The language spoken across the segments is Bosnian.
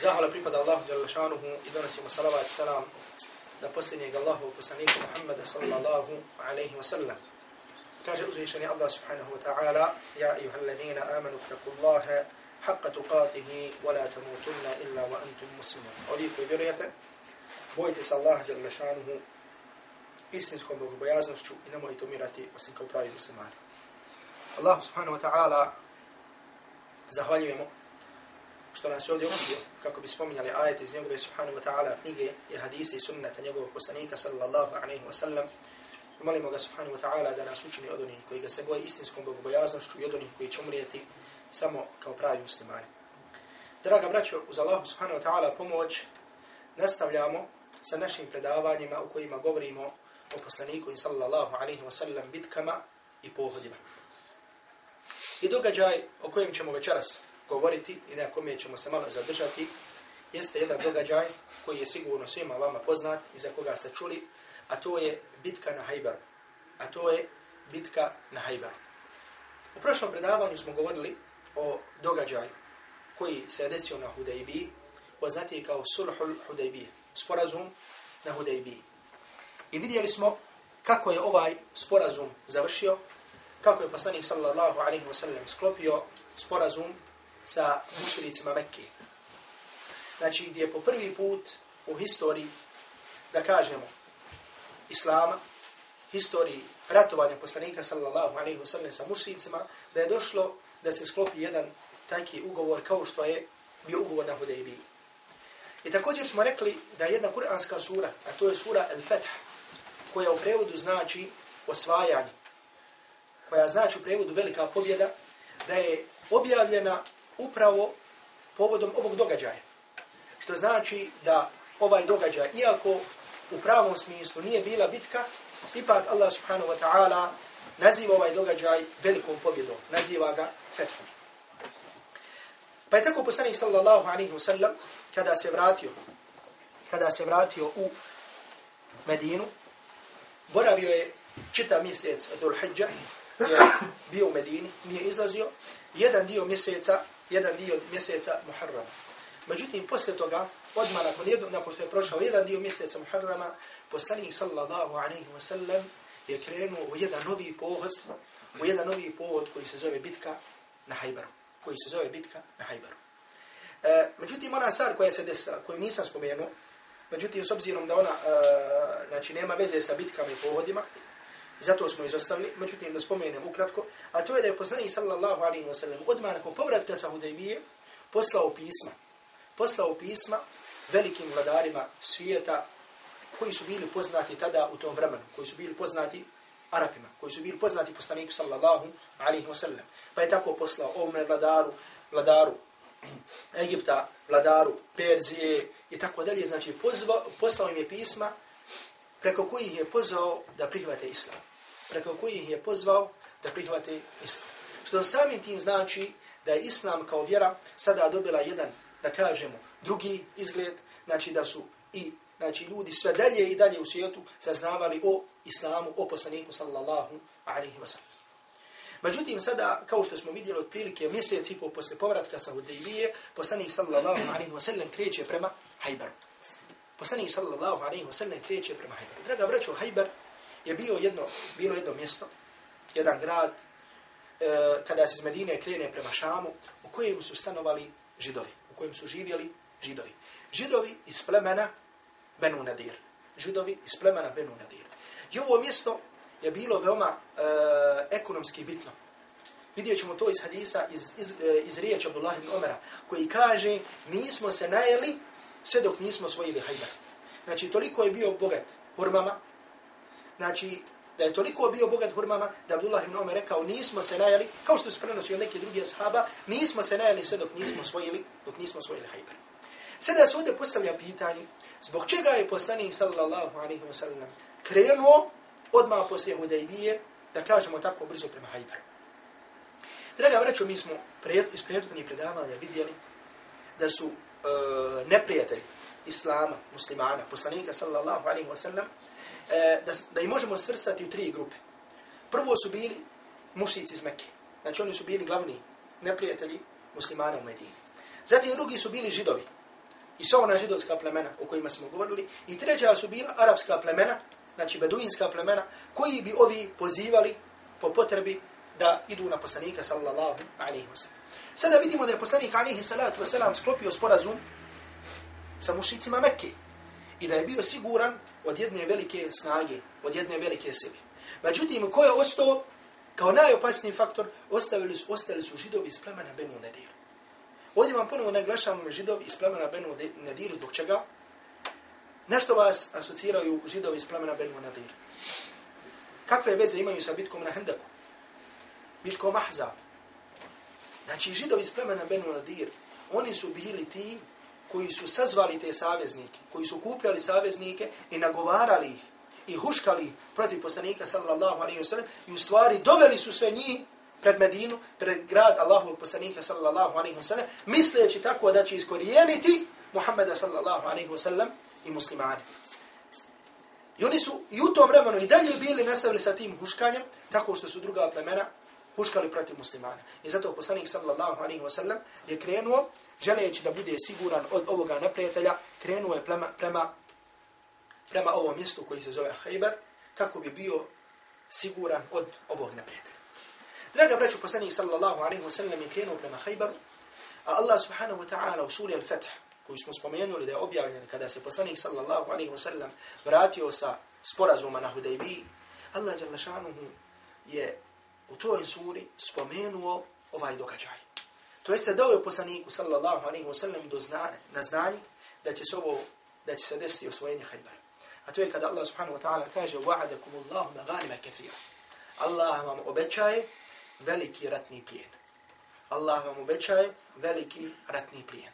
Zahvala pripada Allahu jalla šanuhu i donosimo salavat i salam na posljednjeg Allahu poslanika Muhammada sallallahu alaihi wa sallam. Kaže uzvišeni Allah subhanahu wa ta'ala Ja ayuha alladhina amanu taku Allahe haqqa tuqatihi wa la tamutunna illa wa antum muslimun. Ovi koji vjerujete, bojite se Allah jalla šanuhu istinskom bogobojaznošću i nemojte umirati osim kao pravi muslimani. Allah subhanahu wa ta'ala zahvaljujemo što nas je ovdje okupio kako bi spominjali ajete iz njegove subhanahu wa ta'ala knjige i hadise i sunnata njegovog poslanika sallallahu alaihi wa sallam i molimo ga subhanahu wa ta'ala da nas učini od onih koji ga se boje istinskom bogobojaznošću i od onih koji će umrijeti samo kao pravi muslimani. Draga braćo, uz Allahu subhanahu wa ta'ala pomoć nastavljamo sa našim predavanjima u kojima govorimo o poslaniku i sallallahu alaihi wa sallam bitkama i pohodima. I događaj o kojem ćemo večeras govoriti i na kome ćemo se malo zadržati, jeste jedan događaj koji je sigurno svima vama poznat i za koga ste čuli, a to je bitka na Hajbar. A to je bitka na Hajbar. U prošlom predavanju smo govorili o događaju koji se desio na Hudejbiji, poznati kao Sulhul Hudejbije, sporazum na Hudejbiji. I vidjeli smo kako je ovaj sporazum završio, kako je poslanik sallallahu alaihi wa sallam sklopio sporazum sa muširicima Mekke. Znači, gdje je po prvi put u historiji, da kažemo, Islama, historiji ratovanja poslanika sallallahu alaihi wa sallam sa mušricima, da je došlo da se sklopi jedan taki ugovor kao što je bio ugovor na Hudejbiji. I također smo rekli da je jedna kuranska sura, a to je sura Al-Fath, koja u prevodu znači osvajanje, koja znači u prevodu velika pobjeda, da je objavljena upravo povodom ovog događaja. Što znači da ovaj događaj, iako u pravom smislu nije bila bitka, ipak Allah subhanahu wa ta'ala naziva ovaj događaj velikom pobjedom, naziva ga fethom. Pa je tako poslanik sallallahu alaihi wa sallam, kada se vratio, kada se vratio u Medinu, boravio je čitav mjesec Dhul je bio u Medini, nije izlazio, jedan dio mjeseca jedan dio mjeseca Muharrama. Međutim, posle toga, odmah nakon, jedno, nakon što je prošao jedan dio mjeseca Muharrama, poslanik sallallahu alaihi wa sallam je krenuo u jedan novi pohod, u jedan novi pohod koji se zove bitka na Hajbaru. Koji se zove bitka na Hajbaru. E, međutim, ona stvar koja se desila, koju nisam spomenuo, međutim, s obzirom da ona e, znači, nema veze sa bitkama i pohodima, zato smo izostavili, međutim da spomenem ukratko, a to je da je poslanik sallallahu alaihi wa sallam odmah nakon povratka sa Hudejbije poslao pisma, poslao pisma velikim vladarima svijeta koji su bili poznati tada u tom vremenu, koji su bili poznati Arapima, koji su bili poznati poslaniku sallallahu alaihi wa sallam. Pa je tako poslao ovome vladaru, vladaru Egipta, vladaru Perzije i tako dalje, znači pozva, poslao im je pisma preko kojih je pozvao da prihvate islam preko kojih je pozvao da prihvate islam. Što samim tim znači da je islam kao vjera sada dobila jedan, da kažemo, drugi izgled, znači da su i znači ljudi sve dalje i dalje u svijetu saznavali o islamu, o poslaniku sallallahu alaihi wa sallam. Međutim, sada, kao što smo vidjeli otprilike mjesec i pol posle povratka sa Hudejbije, poslanik sallallahu alaihi wa sallam kreće prema Hajbaru. Poslanik sallallahu alaihi wa sallam kreće prema Hajbaru. Draga vraću, Hajbar je bio jedno, bilo jedno mjesto, jedan grad, e, kada se iz Medine krene prema Šamu, u kojem su stanovali židovi, u kojem su živjeli židovi. Židovi iz plemena Benu Nadir. Židovi iz plemena Benu Nadir. I ovo mjesto je bilo veoma e, ekonomski bitno. Vidjet ćemo to iz hadisa, iz, iz, e, iz riječa Abdullah ibn Omera, koji kaže, nismo se najeli sve dok nismo svojili hajber. Znači, toliko je bio bogat hurmama, znači, da je toliko bio bogat hurmama, da Abdullah ibn Omer rekao, nismo se najeli, kao što se prenosio neki drugi ashaba, nismo se najeli sve dok nismo osvojili, dok nismo osvojili hajber. Sada se ovdje postavlja pitanje, zbog čega je poslanik sallallahu alaihi wa sallam krenuo odmah poslije Hudajbije, da kažemo tako brzo prema hajberu. Draga vraću, mi smo iz prethodnih predavanja vidjeli da su e, neprijatelji Islama, muslimana, poslanika sallallahu alaihi wa sallam, e, da, da ih možemo svrstati u tri grupe. Prvo su bili mušici iz Mekke. Znači oni su bili glavni neprijatelji muslimana u Medini. Zatim drugi su bili židovi. i sva ona židovska plemena o kojima smo govorili. I treća su bila arapska plemena, znači beduinska plemena, koji bi ovi pozivali po potrebi da idu na poslanika sallallahu alaihi wa sallam. Sada vidimo da je poslanik alaihi salatu wa sallam sklopio sporazum sa mušicima Mekke i da je bio siguran od jedne velike snage, od jedne velike sile. Međutim, ko je ostao kao najopasniji faktor, ostavili su, ostali su židovi iz plemena Benu Nedir. Ovdje vam ponovo naglašavam židovi iz plemena Benu Nedir, zbog čega? Nešto vas asociraju židovi iz plemena Benu Nedir. Kakve veze imaju sa bitkom na Hendaku? Bitkom Ahzab. Znači, židovi iz plemena Benu Nadir, oni su bili ti koji su sazvali te saveznike, koji su kupljali saveznike i nagovarali ih i huškali protiv poslanika sallallahu alaihi wa sallam i u stvari doveli su sve njih pred Medinu, pred grad Allahovog poslanika sallallahu alaihi wa sallam, misleći tako da će iskorijeniti Muhammeda sallallahu alaihi wa sallam i muslimani. I oni su i u tom vremenu i dalje bili nastavili sa tim huškanjem, tako što su druga plemena huškali protiv muslimana. I zato poslanik sallallahu alaihi wa sallam je krenuo, želeći da bude siguran od ovoga neprijatelja, krenuo je prema, prema prema ovom mjestu koji se zove Hajber, kako bi bio siguran od ovog neprijatelja. Draga braću, poslanik sallallahu alaihi wa sallam je krenuo prema Hajberu, a Allah subhanahu wa ta'ala u suri Al-Fatih, koju smo spomenuli da je objavljen kada se poslanik sallallahu alaihi wa sallam vratio sa sporazuma na Hudaybi, Allah šanuhu je u toj suri spomenuo ovaj događaj. To jeste dao je poslaniku sallallahu alaihi wa sallam do zna, na znanje da će se ovo da će se desiti osvojenje Hajbera. A to je kada Allah subhanahu wa ta'ala kaže وَعَدَكُمُ اللَّهُ مَغَانِمَ كَثِيرًا Allah vam obećaje veliki ratni plijen. Allah vam obećaje veliki ratni plijen.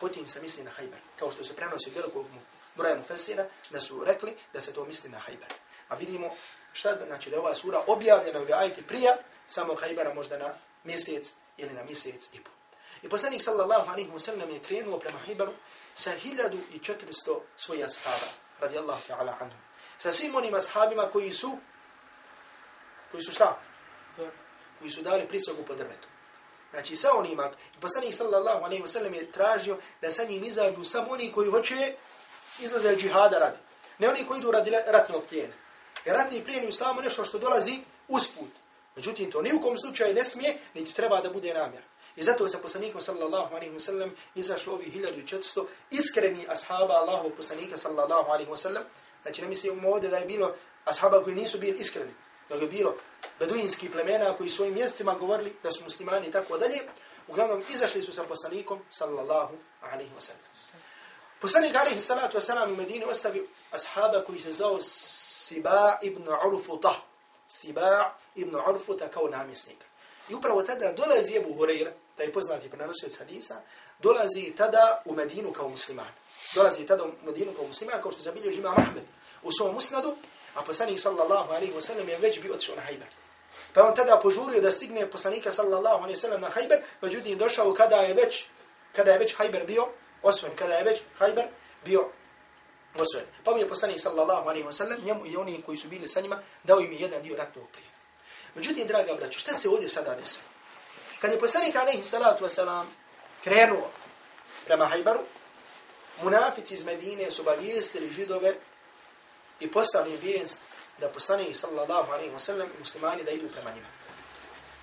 Potim se misli na Hajber. Kao što se prenosi velikog broja mufesira, da su rekli da se to misli na Hajber. A vidimo šta da, znači da je ova sura objavljena u ajti prija samo Hajbera možda na mjesec ili na mjesec i pol. I poslanik sallallahu alaihi wa sallam je krenuo prema Hibaru sa 1400 svojih ashaba radijallahu ta'ala anhu. Sa svim onim ashabima koji su, koji su šta? Koji su dali prisogu po drvetu. Znači sa onima, poslanik sallallahu alaihi wa sallam je tražio da sa njim izađu samo oni koji hoće izlaze džihada radi. Ne oni koji idu radi ratnog plijena. Jer ratni plijen je u islamu nešto što dolazi usput. Međutim, to ni u kom slučaju ne smije, niti treba da bude namjera. I zato je sa poslanikom sallallahu alaihi wa sallam izašlo ovih 1400 iskreni ashaba Allahu poslanika sallallahu alaihi wa sallam. Znači ne mislim ovdje da je bilo ashaba koji nisu bili iskreni. Da je bilo beduinski plemena koji svojim mjestima govorili da su muslimani i tako dalje. Uglavnom izašli su sa poslanikom sallallahu alaihi wa sallam. Poslanik alaihi salatu wa sallam u Medini ostavi ashaba koji se zao Siba ibn Urfuta. Siba ibn Urfuta kao namjesnika. I upravo tada dolazi Ebu Hureyre, taj poznati prenosioc hadisa, dolazi tada u Medinu kao musliman. Dolazi tada u Medinu kao musliman, kao što zabilježi imam Ahmed u svom musnadu, a poslanik sallallahu alaihi wa sallam je već bio otišao na Hajber. Pa on tada požurio da stigne poslanika sallallahu alaihi wa sallam na Hajber, međutim je došao kada je već, kada je već Hajber bio osvojen, kada je već Hajber bio osvojen. Pa mu je poslanik sallallahu alaihi wa sallam, njemu i oni koji su bili sa njima, dao im jedan dio ratnog plijena. Međutim, draga braću, šta se ovdje sada desilo? Kad je poslanik alaihi salatu wasalam krenuo prema Hajbaru, munafici iz Medine su obavijestili židove i postavili vijest da poslanik sallallahu alaihi wasallam i muslimani da idu prema njima.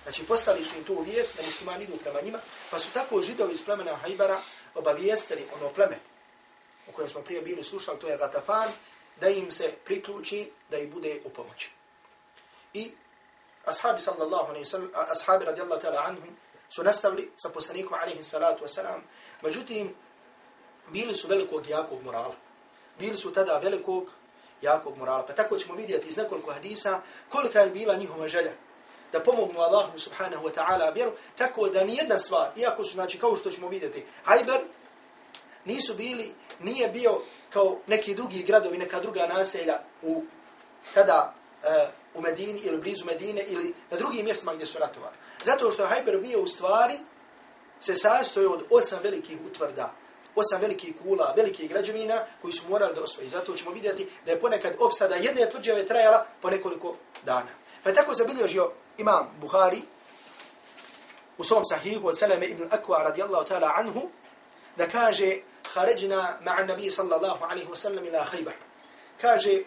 Znači, postavili su im tu vijest da muslimani idu prema njima, pa su tako židovi iz plemena Hajbara obavijestili ono pleme o kojem smo prije bili slušali, to je Gatafan, da im se priključi, da ih bude u pomoći. I ashabi sallallahu alaihi sallam, ashabi radijallahu ta'ala anhum, su nastavili sa poslanikom alaihi salatu wasalam, međutim, bili su velikog jakog morala. Bili su tada velikog jakog morala. Pa tako ćemo vidjeti iz nekoliko hadisa kolika je bila njihova želja da pomognu Allahu subhanahu wa ta'ala vjeru, tako da ni jedna stvar, iako su, znači, kao što ćemo vidjeti, Hajber, nisu bili, nije bio kao neki drugi gradovi, neka druga naselja u, tada uh, u Medini ili blizu Medine ili na drugim mjestima gdje su ratovali. Zato što je Hajber bio u stvari se sastoji od osam velikih utvrda, osam velikih kula, velikih građevina koji su morali da osvoji. Zato ćemo vidjeti da je ponekad opsada jedne tvrđave trajala po nekoliko dana. Pa je tako zabilježio imam Buhari u svom sahihu od Salame ibn Akwa radijallahu ta'ala anhu da kaže Kharajna ma'a nabiji sallallahu alaihi wa sallam ila Khaybar. Kaže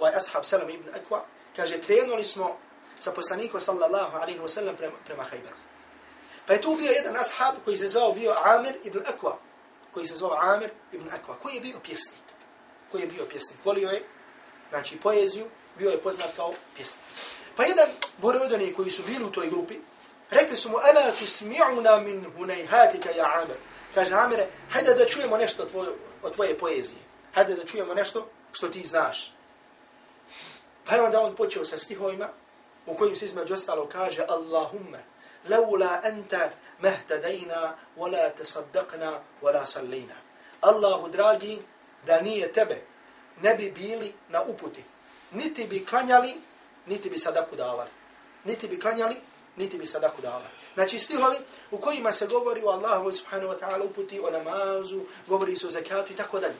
ovaj ashab Salame ibn Akwa kaže, krenuli smo sa poslanikom sallallahu alaihi wa sallam prema, prema Hajberu. Pa je tu bio jedan ashab koji se zvao bio Amir ibn Akwa, koji se zvao Amir ibn Akwa, koji je bio pjesnik. Koji je bio pjesnik. Volio je, znači, poeziju, bio je poznat kao pjesnik. Pa jedan borodani koji su bili u toj grupi, rekli su mu, ala tu smi'una min hunajhatika ja Amir. Kaže, Amire, hajde da čujemo nešto tvoje, o tvoje poezije. Hajde da čujemo nešto što ti znaš. Pa je onda on počeo sa stihovima u kojim se između ostalo kaže Allahumma, laula anta mehtadajna, wala tasaddaqna, wala sallina. Allahu dragi, da nije tebe, ne bi bili na uputi. Niti bi klanjali, niti bi sadaku davali. Niti bi klanjali, niti bi sadaku davali. Znači stihovi u kojima se govori o Allahu subhanahu wa ta'ala uputi, o namazu, govori se o zakatu i tako dalje.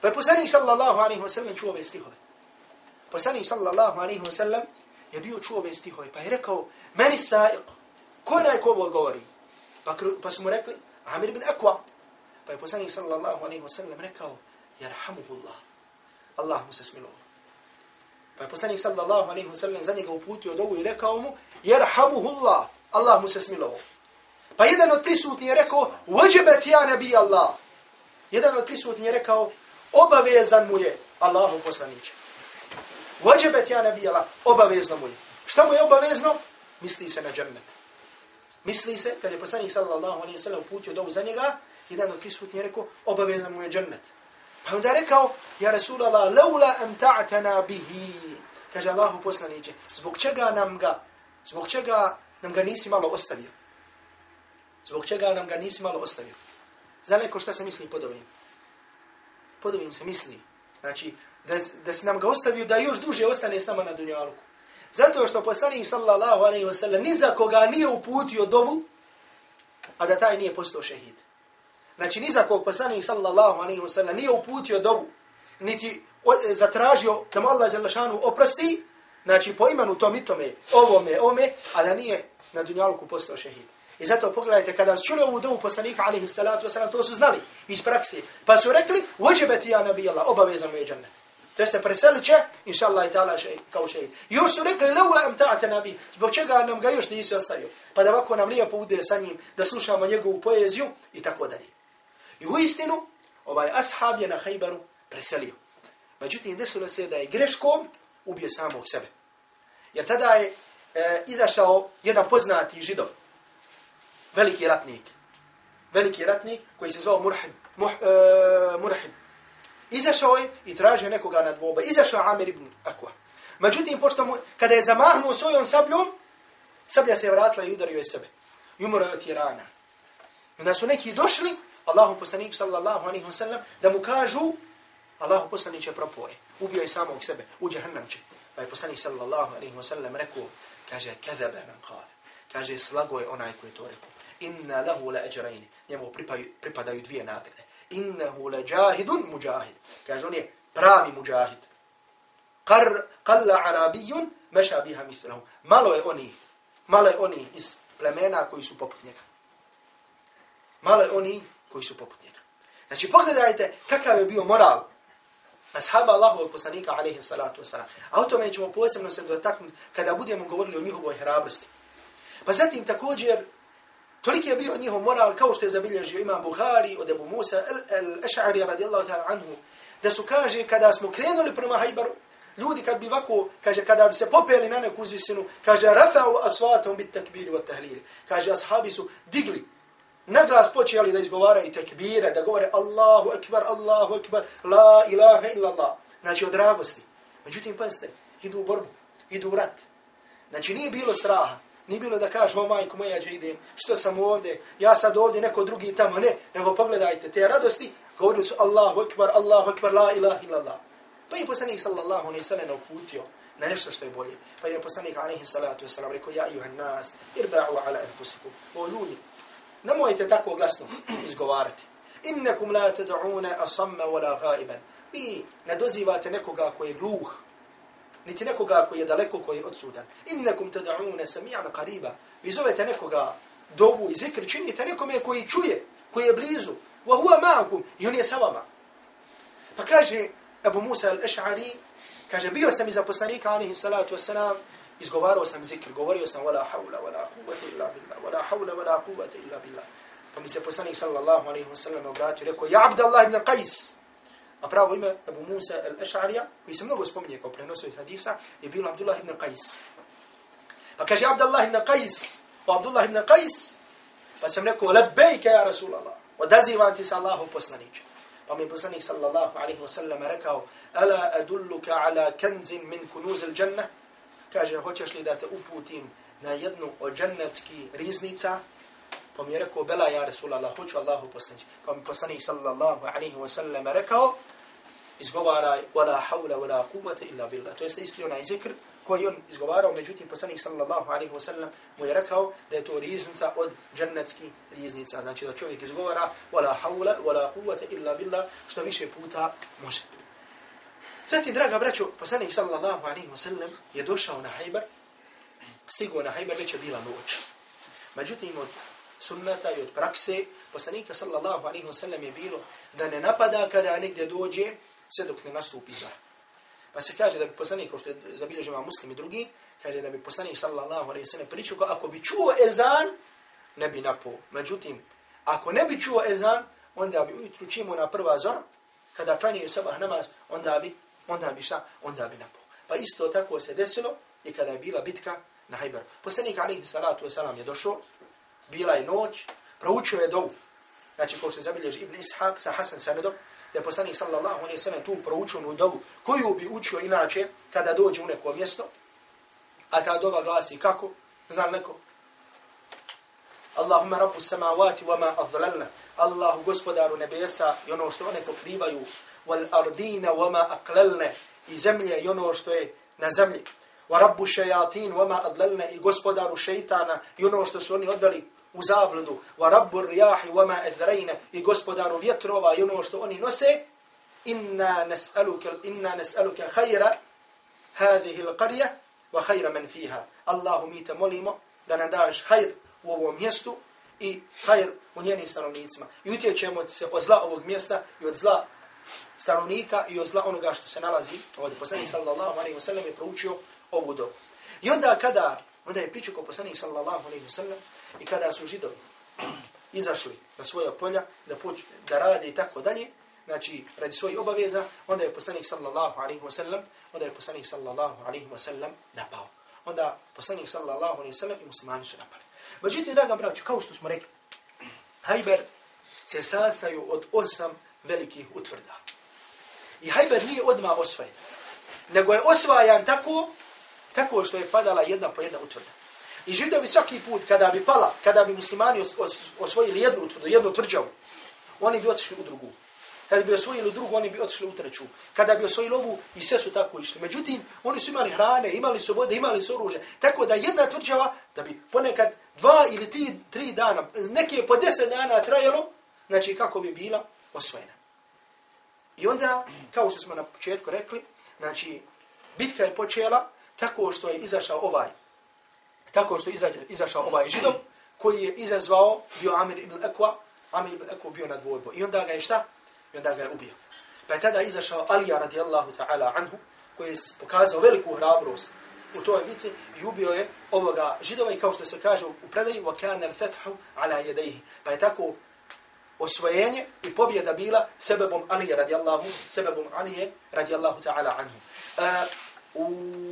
Pa je poslanik sallallahu alaihi wa sallam čuo ove stihove. Poslanik sallallahu alaihi wa sallam je bio čuo ove stihove, pa je rekao, meni sa'iq, ko je naj ko govori? Pa, pa su mu rekli, Amir bin Akwa. Pa je poslanik sallallahu alaihi wa sallam rekao, jarhamuhullah, Allah mu se smilovao. Pa je poslanik sallallahu alaihi wa sallam za njega uputio dovu i rekao mu, jarhamuhullah, Allah mu se smilovao. Pa jedan od prisutnih je rekao, vajibat ja nabi Allah. Jedan od prisutnih je rekao, obavezan mu je Allahu poslaniče. Vađebet ja nabi Allah, obavezno mu je. Šta mu je obavezno? Misli se na džennet. Misli se, kad je poslanik sallallahu alaihi sallam putio dovu za njega, jedan od prisutnije rekao, obavezno mu je džennet. Pa onda rekao, ja Rasulallah, laula amt'atna bihi. Kaže Allahu poslaniće, zbog čega nam ga, zbog čega nam ga nisi malo ostavio? Zbog čega nam ga nisi malo ostavio? Zna neko šta se misli pod ovim? Pod ovim se misli. Znači, da, da se nam ga ostavio da još duže ostane sama na dunjaluku. Zato što poslanik sallallahu alaihi wa sallam ni za koga nije uputio dovu, a da taj nije postao šehid. Znači ni za kog poslanik sallallahu alaihi wa sallam nije uputio dovu, niti o, e, zatražio da mu Allah šanu oprosti, znači po imenu tom i tome, ovome, ome, a da nije na dunjaluku postao šehid. I zato pogledajte, kada su čuli ovu dovu poslanika, alaihi salatu wasalam, to su znali iz prakse. Pa su rekli, vođebeti ja nabijala, Allah, obavezano je džennet. Te se preselit će, inša Allah i ta'ala še, kao šehid. Još su rekli, leula am ta'ate nabi, zbog čega nam ga još nisi ostavio. Pa da ovako nam lijepo bude sa njim, da slušamo njegovu poeziju i tako dalje. I u istinu, ovaj ashab je na hajbaru preselio. Međutim, desilo se da je greškom ubio samog sebe. Jer tada je e, izašao jedan poznati židov, veliki ratnik, veliki ratnik koji se zvao Murhib, Muh, e, Izašao je i tražio nekoga na dvoba. Izašao Amir ibn Akwa. Međutim, pošto mu, kada je zamahnuo svojom sabljom, sablja se je vratila i udario je sebe. I umro je od tirana. I onda su neki došli, Allahu poslanik sallallahu alaihi wa sallam, da mu kažu, Allahu poslanik će propoje. Ubio je samog sebe, u džahannam će. Pa je poslanik sallallahu alaihi wa sallam rekao, kaže, kezebe men kale. Kaže, slago je onaj koji to rekao. Inna lahu la eđerajni. Njemu pripadaju dvije nagrade innahu la jahidun mujahid. Kaže on je pravi mujahid. Kar, kalla arabijun meša biha mithluhu. Malo je oni, malo je oni iz plemena koji su poput njega. Malo je oni koji su poput njega. Znači pogledajte kakav je bio moral ashaba Allahu od poslanika alaihi salatu wasalam. A o tome ćemo posebno se dotaknuti kada budemo govorili o njihovoj hrabrosti. Pa zatim također Toliki je bio njihov moral kao što je zabilježio imam Buhari od Ebu Musa al-Ash'ari radijallahu ta'ala anhu. Da su kaže kada smo krenuli prema Hajbaru, ljudi kad bi ovako, kaže kada bi se popeli na neku uzvisinu, kaže rafa'u asvatom bit takbiri wa tahlili. Kaže ashabi su digli, naglas počeli da izgovaraju tekbire, da govore Allahu akbar, Allahu akbar, la ilaha illa Allah. Znači od dragosti. Međutim, pa idu u borbu, idu u rat. Znači nije bilo straha. Nije bilo da kaže, o majko moja, ja idem, što sam ovdje, ja sad ovdje, neko drugi tamo, ne, nego pogledajte te radosti, govorili su Allahu akbar, Allahu akbar, la ilaha illallah. Pa je poslanik sallallahu alaihi sallam uputio na nešto što je bolje. Pa je poslanik alaihi salatu wasalam rekao, ja juhan nas, irba'u ala enfusikum. O ljudi, nemojte tako glasno izgovarati. Innekum la tad'una asamma wala ghaiban. Vi ne dozivate nekoga koji je gluh, niti nekoga koji je daleko, koji je odsudan. Innekum tad'una sami'an qariba. Vi zovete nekoga dovu i zikr, činite nekome koji čuje, koji je blizu. Wa huwa ma'akum. I on je sa vama. Pa kaže Abu Musa al-Ash'ari, kaže, bio sam iza poslanika, alihi salatu wasalam, izgovarao sam zikr, govorio sam, wala hawla, wala kuvvete illa billah, wala hawla, wala kuvvete illa billah. Pa mi se poslanik sallallahu alaihi wasallam obratio rekao, ja Abdallah ibn Qais. A pravo ime Abu Musa al-Ash'arija, koji se mnogo spominje kao prenosio iz hadisa, je bilo Abdullah ibn Qais. Pa kaže Abdullah ibn Qais, o Abdullah ibn Qais, pa sam rekao, lebejke ja Rasulallah, odazivam ti se Allahu poslaniče. Pa mi poslanik sallallahu alaihi wa sallam rekao, ala adulluka ala kenzin min kunuz il džanna? Kaže, hoćeš li da te uputim na jednu od džannetski riznica? Pa mi je rekao, bela ja Rasulallah, hoću Allahu poslaniče. Pa mi poslanik sallallahu alaihi wa sallam rekao, izgovaraj, wala hawla, wala kuvata illa billah. To jeste isti onaj zikr, koji on izgovarao, međutim poslanik sallallahu alaihi wa sallam mu je rekao da je to riznica od džennetskih riznica. Znači da čovjek izgovara wala hawla wala quwwata illa billah što više puta može. Zatim, draga braćo, poslanik sallallahu alaihi wa sallam je došao na hajbar, stigao na hajbar, već je bila noć. Međutim, od sunnata i od prakse, poslanika sallallahu alaihi wa sallam je bilo da ne napada kada negdje dođe, sve dok ne nastupi zara. Pa se kaže da bi poslanik, kao što je zabilježima muslim i drugi, kaže da bi poslanik sallallahu alaihi sallam pričao, ako bi čuo ezan, ne bi napao. Međutim, ako ne bi čuo ezan, onda bi ujutru čimo na prva zora, kada klanjaju sabah namaz, onda bi, onda bi šta, onda bi napao. Pa isto tako se desilo i kada je bila bitka na Hajberu. Poslanik alaihi salatu wasalam je došao, bila je noć, proučio je dovu. Znači, kao što je zabilježi Ibn Ishaq sa Hasan Sanedom, da je poslanik sallallahu alaihi sallam tu proučio onu dovu koju bi učio inače kada dođe u neko mjesto, a ta dova glasi kako? Zna neko? Allahumma rabbu samavati wa ma adhlalna. Allahu gospodaru nebesa i ono što one pokrivaju wal ardina wa ma aqlalna i zemlje i ono što je na zemlji. Wa rabbu shayatin wa ma adlalna i gospodaru šejtana i ono što su oni odveli u zabludu, wa rabbu rijahi wa ma edhrejne, i gospodaru vjetrova, i ono što oni nose, inna nas'aluka inna nas'aluka khayra hadhihi l-qarja, wa khayra man fiha. Allahu mi te molimo da nam daš hajr u ovom mjestu i hajr u njenim stanovnicima. I utječemo se od zla ovog mjesta i od zla stanovnika i od zla onoga što se nalazi ovdje. Poslanik sallallahu alaihi wa sallam je proučio ovu dobu. I onda kada, onda je pričao ko poslanik sallallahu alaihi wa sallam, I kada su židovi izašli na svoja polja da poč da rade i tako dalje, znači radi svojih obaveza, onda je poslanik sallallahu alaihi wa sallam, onda je poslanik sallallahu alaihi wa sallam napao. Onda poslanik sallallahu alaihi wa sallam i muslimani su napali. Međutim, draga braću, kao što smo rekli, Hajber se sastaju od osam velikih utvrda. I Hajber nije odma osvojen, nego je osvajan tako, tako što je padala jedna po jedna utvrda. I židovi svaki put kada bi pala, kada bi muslimani os, os, osvojili jednu utvrdu, jednu tvrđavu, oni bi otišli u drugu. Kada bi osvojili drugu, oni bi otišli u treću. Kada bi osvojili ovu, i sve su tako išli. Međutim, oni su imali hrane, imali su vode, imali su oružje. Tako da jedna tvrđava, da bi ponekad dva ili tri, tri dana, neke po deset dana trajalo, znači kako bi bila osvojena. I onda, kao što smo na početku rekli, znači, bitka je počela tako što je izašao ovaj tako što izađe, izašao ovaj židov, koji je izazvao, bio Amir ibn Ekwa, Amir ibn Ekwa bio na dvojbu. I onda ga je šta? I onda ga je ubio. Pa je tada izašao Alija radijallahu ta'ala anhu, koji je pokazao veliku hrabrost u toj bici i ubio je ovoga židova i kao što se kaže u predaju, وَكَانَ الْفَتْحُ عَلَى يَدَيْهِ Pa je tako osvojenje i pobjeda bila sebebom Alija radijallahu, sebebom Alije radijallahu ta'ala anhu. Uh, u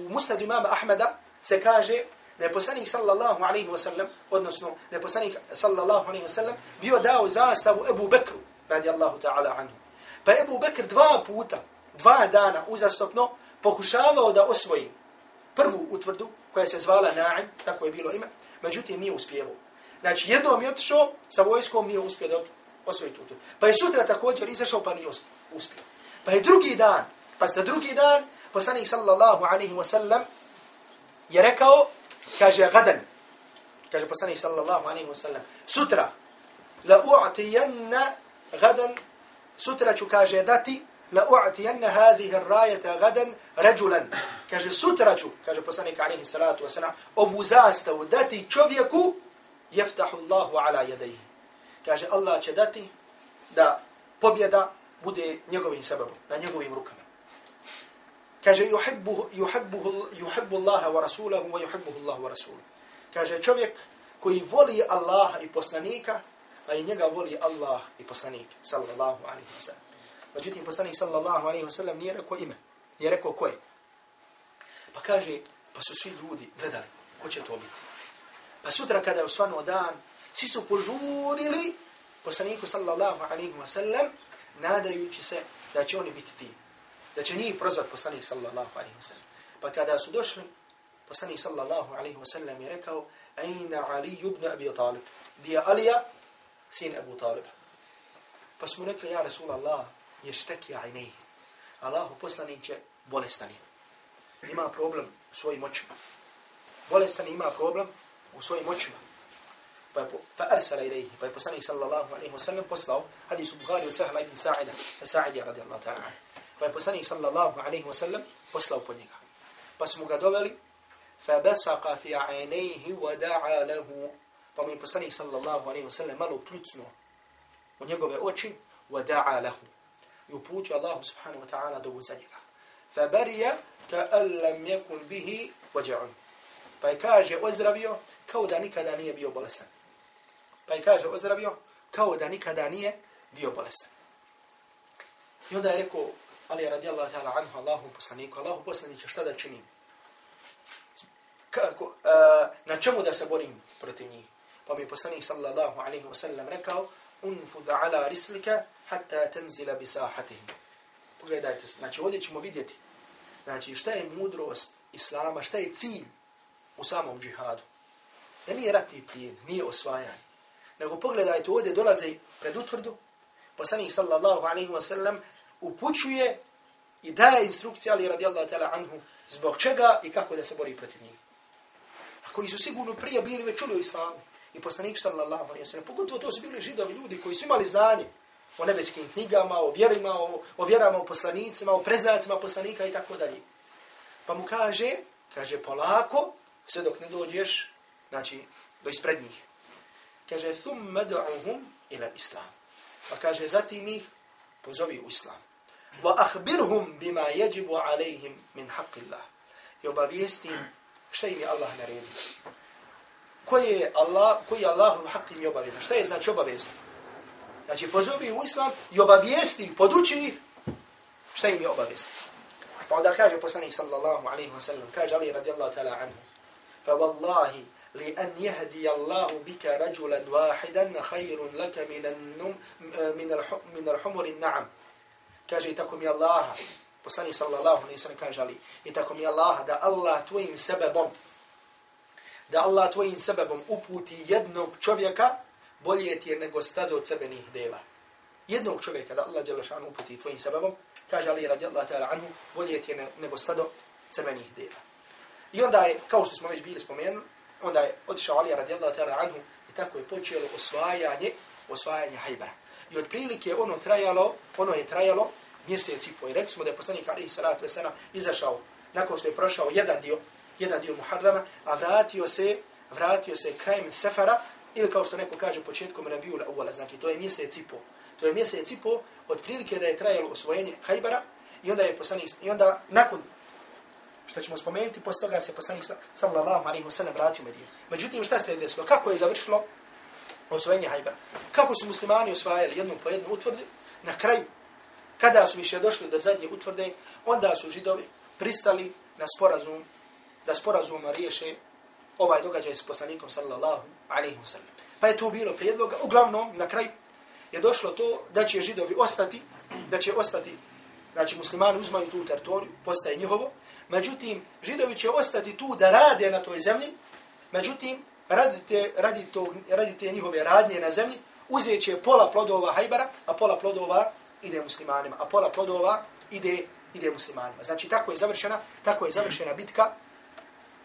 musnadu imama Ahmeda se kaže da je poslanik sallallahu alaihi wa sallam, odnosno da je poslanik sallallahu alaihi wa sallam bio dao zastavu Ebu Bekru, radi Allahu ta'ala anhu. Pa Ebu Bekr dva puta, dva dana uzastopno pokušavao da osvoji prvu utvrdu koja se zvala Na'im, tako je bilo ime, međutim nije uspjevao. Znači jednom je otišao sa vojskom, nije uspio da osvoji tu utvrdu. Pa je sutra također izašao pa nije uspio. Pa je drugi dan, pa ste drugi dan, poslanik sallallahu alaihi wa sallam je rekao kaže gadan, kaže poslanik sallallahu alaihi wa sallam, sutra, la u'tijanna gadan, sutra ću kaže dati, la u'tijanna hadhihi rajata gadan rajulan. Kaže sutra ću, kaže poslanik alaihi salatu wa sallam, ovu zastavu dati čovjeku, jeftahu Allahu ala jedaihi. kaže Allah će dati da pobjeda bude njegovim sebebom, na njegovim rukama. Kaže yuhibbu yuhibbu yuhibbu Allaha wa rasulahu wa yuhibbuhu Allah wa rasuluhu. Kaže čovjek koji voli Allaha i poslanika, a i njega voli Allah i poslanik sallallahu alaihi wa sallam. Međutim poslanik sallallahu alaihi wa sallam, nije rekao ime, nije rekao koje. Pa kaže, pa su svi ljudi gledali ko će to biti. Pa sutra kada je osvanuo dan, svi su požurili poslaniku sallallahu alaihi wa sallam, nadajući se da će oni biti ti. Da će njih prozvat poslanik sallallahu alaihi wa sallam. Pa kada su došli, poslanik sallallahu alaihi wa sallam je rekao, Aina Ali ibn Abi Talib. Dija Alija, sin Abu Talib. Pa smo rekli, ja Rasulallah, je šteki ajnej. Allahu poslanik je bolestan je. Ima problem u svojim očima. Bolestan ima problem u svojim očima. Pa je fa arsala ilayhi, pa je poslanik sallallahu alejhi wa sallam poslao hadis u Buhari od Sahla ibn Sa'ida, Sa'idi radijallahu ta'ala. Pa je poslanik sallallahu alaihi wa sallam poslao po njega. Pa smo ga doveli fa فِي fi aynayhi wa da'a lahu. Pa mu je poslanik sallallahu alaihi wa sallam malo pljucnuo u njegove oči wa da'a lahu. I uputio Allah subhanahu wa ta'ala dobu za njega. فَبَرِيَ bariya ka'an lam yakun bihi. Pa je kaže ozdravio kao da nikada nije bio bolestan. Pa je kaže ozdravio kao da nikada nije bio bolestan. I onda je rekao Ali radijallahu ta'ala anhu Allahu poslaniku, Allahu poslaniće šta da činim? Kako, uh, na čemu da se borim protiv njih? Pa mi je poslanik sallallahu alaihi wa sallam rekao unfud ala rislika hatta tenzila bisahatihim. Pogledajte. Znači ovdje ćemo vidjeti znači, šta je mudrost Islama, šta je cilj u samom džihadu. Da nije ratni plijen, nije osvajanje. Nego pogledajte, ovdje dolaze pred utvrdu, poslanik sallallahu alaihi wa sallam upućuje i daje instrukcije, ali radijallahu ta'ala anhu, zbog čega i kako da se bori protiv njih. A koji su sigurno prije bili već čuli o islamu. I poslanik sallallahu alaihi wa sallam, pogotovo to su bili židovi ljudi koji su imali znanje o nebeskim knjigama, o vjerima, o, o vjerama, o poslanicima, o preznacima poslanika i tako dalje. Pa mu kaže, kaže polako, sve dok ne dođeš, znači, do ispred njih. Kaže, thum medu'uhum ila islam. Pa kaže, zatim ih pozovi u islam. Wa ahbirhum bima yajibu alayhim min haqqillah. I obavijesti šta im je Allah naredio. Koji je Allah, koji je Allahu haqq im je obavezan? Šta je znači obavezno? Znači, pozovi u islam i obavijesti, poduči ih šta im je obavezno. Pa onda kaže poslanik sallallahu alaihi wa sallam, kaže Ali radijallahu ta'ala anhu, fa wallahi li an yahdi Allah bika rajulan wahidan khayrun laka min an-num min Kaže, i tako mi Allaha, poslanik sallallahu alaihi sallam kaže Ali, i tako mi Allaha, da Allah tvojim sebebom da Allah tvojim sebebom uputi jednog čovjeka bolje ti je nego stado crvenih deva. Jednog čovjeka da Allah dželle uputi tvojim sebebom, kaže Ali radijallahu ta'ala anhu, bolje ti je nego stado crvenih deva. I onda je, kao što smo već bili spomenuli, onda je otišao Ali radijallahu ta'ala anhu i tako je počelo osvajanje, osvajanje Hajbara. I otprilike ono trajalo, ono je trajalo mjeseci po. I rekli smo da je poslanik Ali salatu vesena izašao nakon što je prošao jedan dio, jedan dio Muharrama, a vratio se, vratio se krajem Sefara, ili kao što neko kaže početkom Rabiul Awala, znači to je mjesec i po. To je mjesec i po otprilike da je trajalo osvojenje Hajbara i onda je poslanik i onda nakon što ćemo spomenuti, posle toga se poslanik sallallahu alejhi ve sellem vratio u Medinu. Međutim šta se je desilo? Kako je završilo osvojenje Hajbara? Kako su muslimani osvajali jednu po jednu utvrdu? Na kraju kada su više došli do zadnje utvrde, onda su židovi pristali na sporazum da sporazum riješe ovaj događaj s poslanikom sallallahu alejhi ve sellem. Pa je to bilo prijedloga. Uglavnom, na kraj je došlo to da će židovi ostati, da će ostati, znači muslimani uzmaju tu teritoriju, postaje njihovo. Međutim, židovi će ostati tu da rade na toj zemlji. Međutim, radite, radite, radite njihove radnje na zemlji, uzet će pola plodova hajbara, a pola plodova ide muslimanima, a pola plodova ide ide muslimanima. Znači tako je završena, tako je završena bitka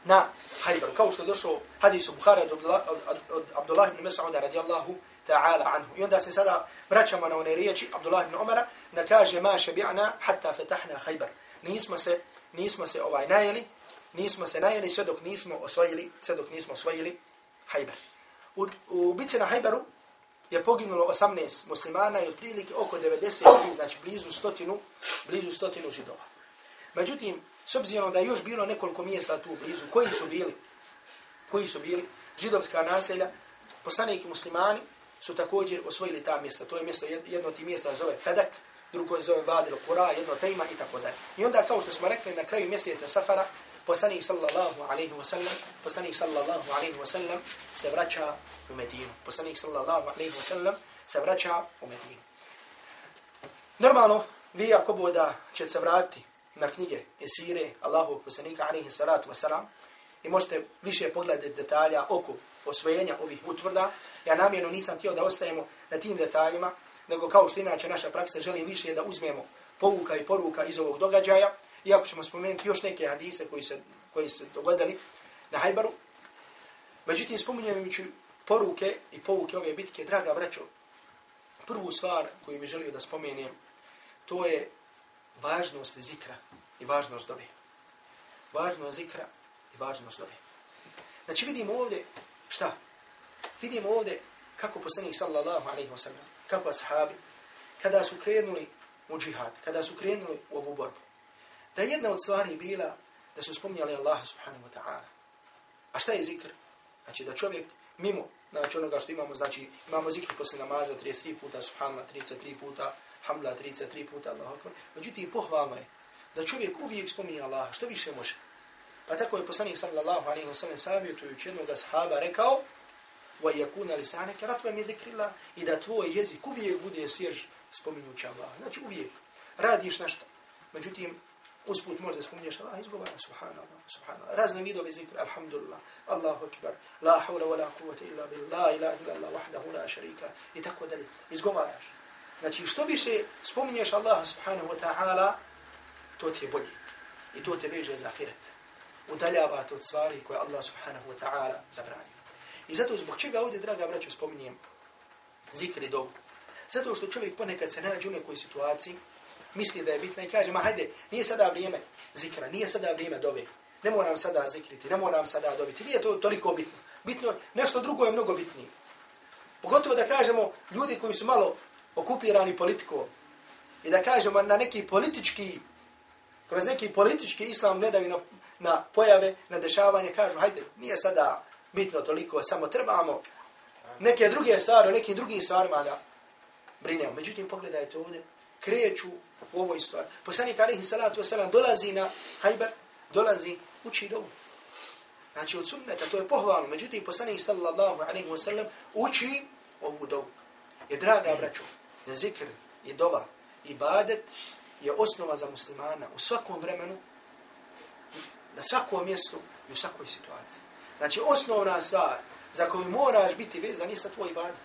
na Hajbaru. Kao što je došao hadis u Bukhara od, od, od Abdullah ibn Mas'uda radijallahu ta'ala anhu. I onda se sada vraćamo na one riječi Abdullah ibn Umara da kaže ma šebi'na hatta fetahna Hajbar. Nismo se, nismo se ovaj najeli, nismo se najeli sve dok nismo osvojili, sve dok nismo osvojili Hajber. U, u bici na Hajberu je poginulo 18 muslimana i otprilike oko 90, znači blizu stotinu, blizu stotinu židova. Međutim, s obzirom da je još bilo nekoliko mjesta tu blizu, koji su bili, koji su bili židovska naselja, poslanik muslimani su također osvojili ta mjesta. To je mjesto, jedno od tih mjesta zove Fedak, drugo zove Vadil Kura, jedno Tejma i tako dalje. I onda, kao što smo rekli, na kraju mjeseca Safara, poslanik sallallahu alaihi wa sallam, poslanik sallallahu alaihi wa sallam se vraća u Medinu. Poslanik sallallahu alaihi wa sallam se vraća u Medinu. Normalno, vi ako boda će se vratiti na knjige i sire Allahu poslanika alaihi salatu wa selam i možete više pogledati detalja oko osvojenja ovih utvrda. Ja namjerno nisam htio da ostajemo na tim detaljima, nego kao što inače naša praksa želim više da uzmemo povuka i poruka iz ovog događaja, iako ćemo spomenuti još neke hadise koji se, koji se dogodili na Hajbaru. Međutim, spominjajući poruke i pouke ove bitke, draga braćo, prvu stvar koju mi želio da spomenem, to je važnost zikra i važnost dobe. Važnost zikra i važnost dobe. Znači vidimo ovdje šta? Vidimo ovdje kako poslanik sallallahu alaihi wa sallam, kako ashabi, kada su krenuli u džihad, kada su krenuli u ovu borbu, da jedna od stvari bila da su spomnjali Allaha subhanahu wa ta'ala. A šta je zikr? Znači da čovjek mimo znači onoga što imamo, znači imamo zikr posle namaza 33 puta subhanallah, 33 puta hamla, 33 puta Allahu akbar. Međutim, pohvalno je da čovjek uvijek spominje Allaha, što više može. Pa tako je poslanik sallallahu alaihi wa sallam savjetujući jednog sahaba rekao wa yakuna رَتْوَ ratban min اللَّهِ i da tvoj jezik uvijek bude svjež spominjući Allaha. Znači uvijek radiš nešto. Međutim, usput možda spominješ Allah, izgovara subhanallah, subhanallah. Razne vidove zikra, alhamdulillah, Allahu akbar, la hawla wa la quvvata illa billah, la ilaha illa Allah, wahdahu la sharika, i tako dalje. Izgovaraš. Znači, što više spominješ Allah subhanahu wa ta'ala, to ti je bolje. I to te veže za ahiret. Udaljava te od stvari koje Allah subhanahu wa ta'ala zabranio. I zato zbog čega ovdje, draga braćo, spominjem zikri dobu. Zato što čovjek ponekad se nađe u nekoj situaciji, misli da je bitna i kaže, ma hajde, nije sada vrijeme zikra, nije sada vrijeme dove. Ne moram sada zikriti, ne moram sada dobiti. Nije to toliko bitno. Bitno, nešto drugo je mnogo bitnije. Pogotovo da kažemo ljudi koji su malo okupirani politikom i da kažemo na neki politički, kroz neki politički islam gledaju na, na pojave, na dešavanje, kažu, hajde, nije sada bitno toliko, samo trebamo neke druge stvari, nekim drugim stvarima da brinemo. Međutim, pogledajte ovdje, kreću u ovoj stvari. Poslanik alihi salatu wasalam dolazi na hajber, dolazi, uči dovu. Znači od sunneta, to je pohvalno. Međutim, poslanik sallallahu alaihi wasallam uči ovu dovu. Je draga braćo, zikr, i dova, ibadet je osnova za muslimana u svakom vremenu, na svakom mjestu i u svakoj situaciji. Znači osnovna stvar za koju moraš biti vezan jeste tvoj ibadet.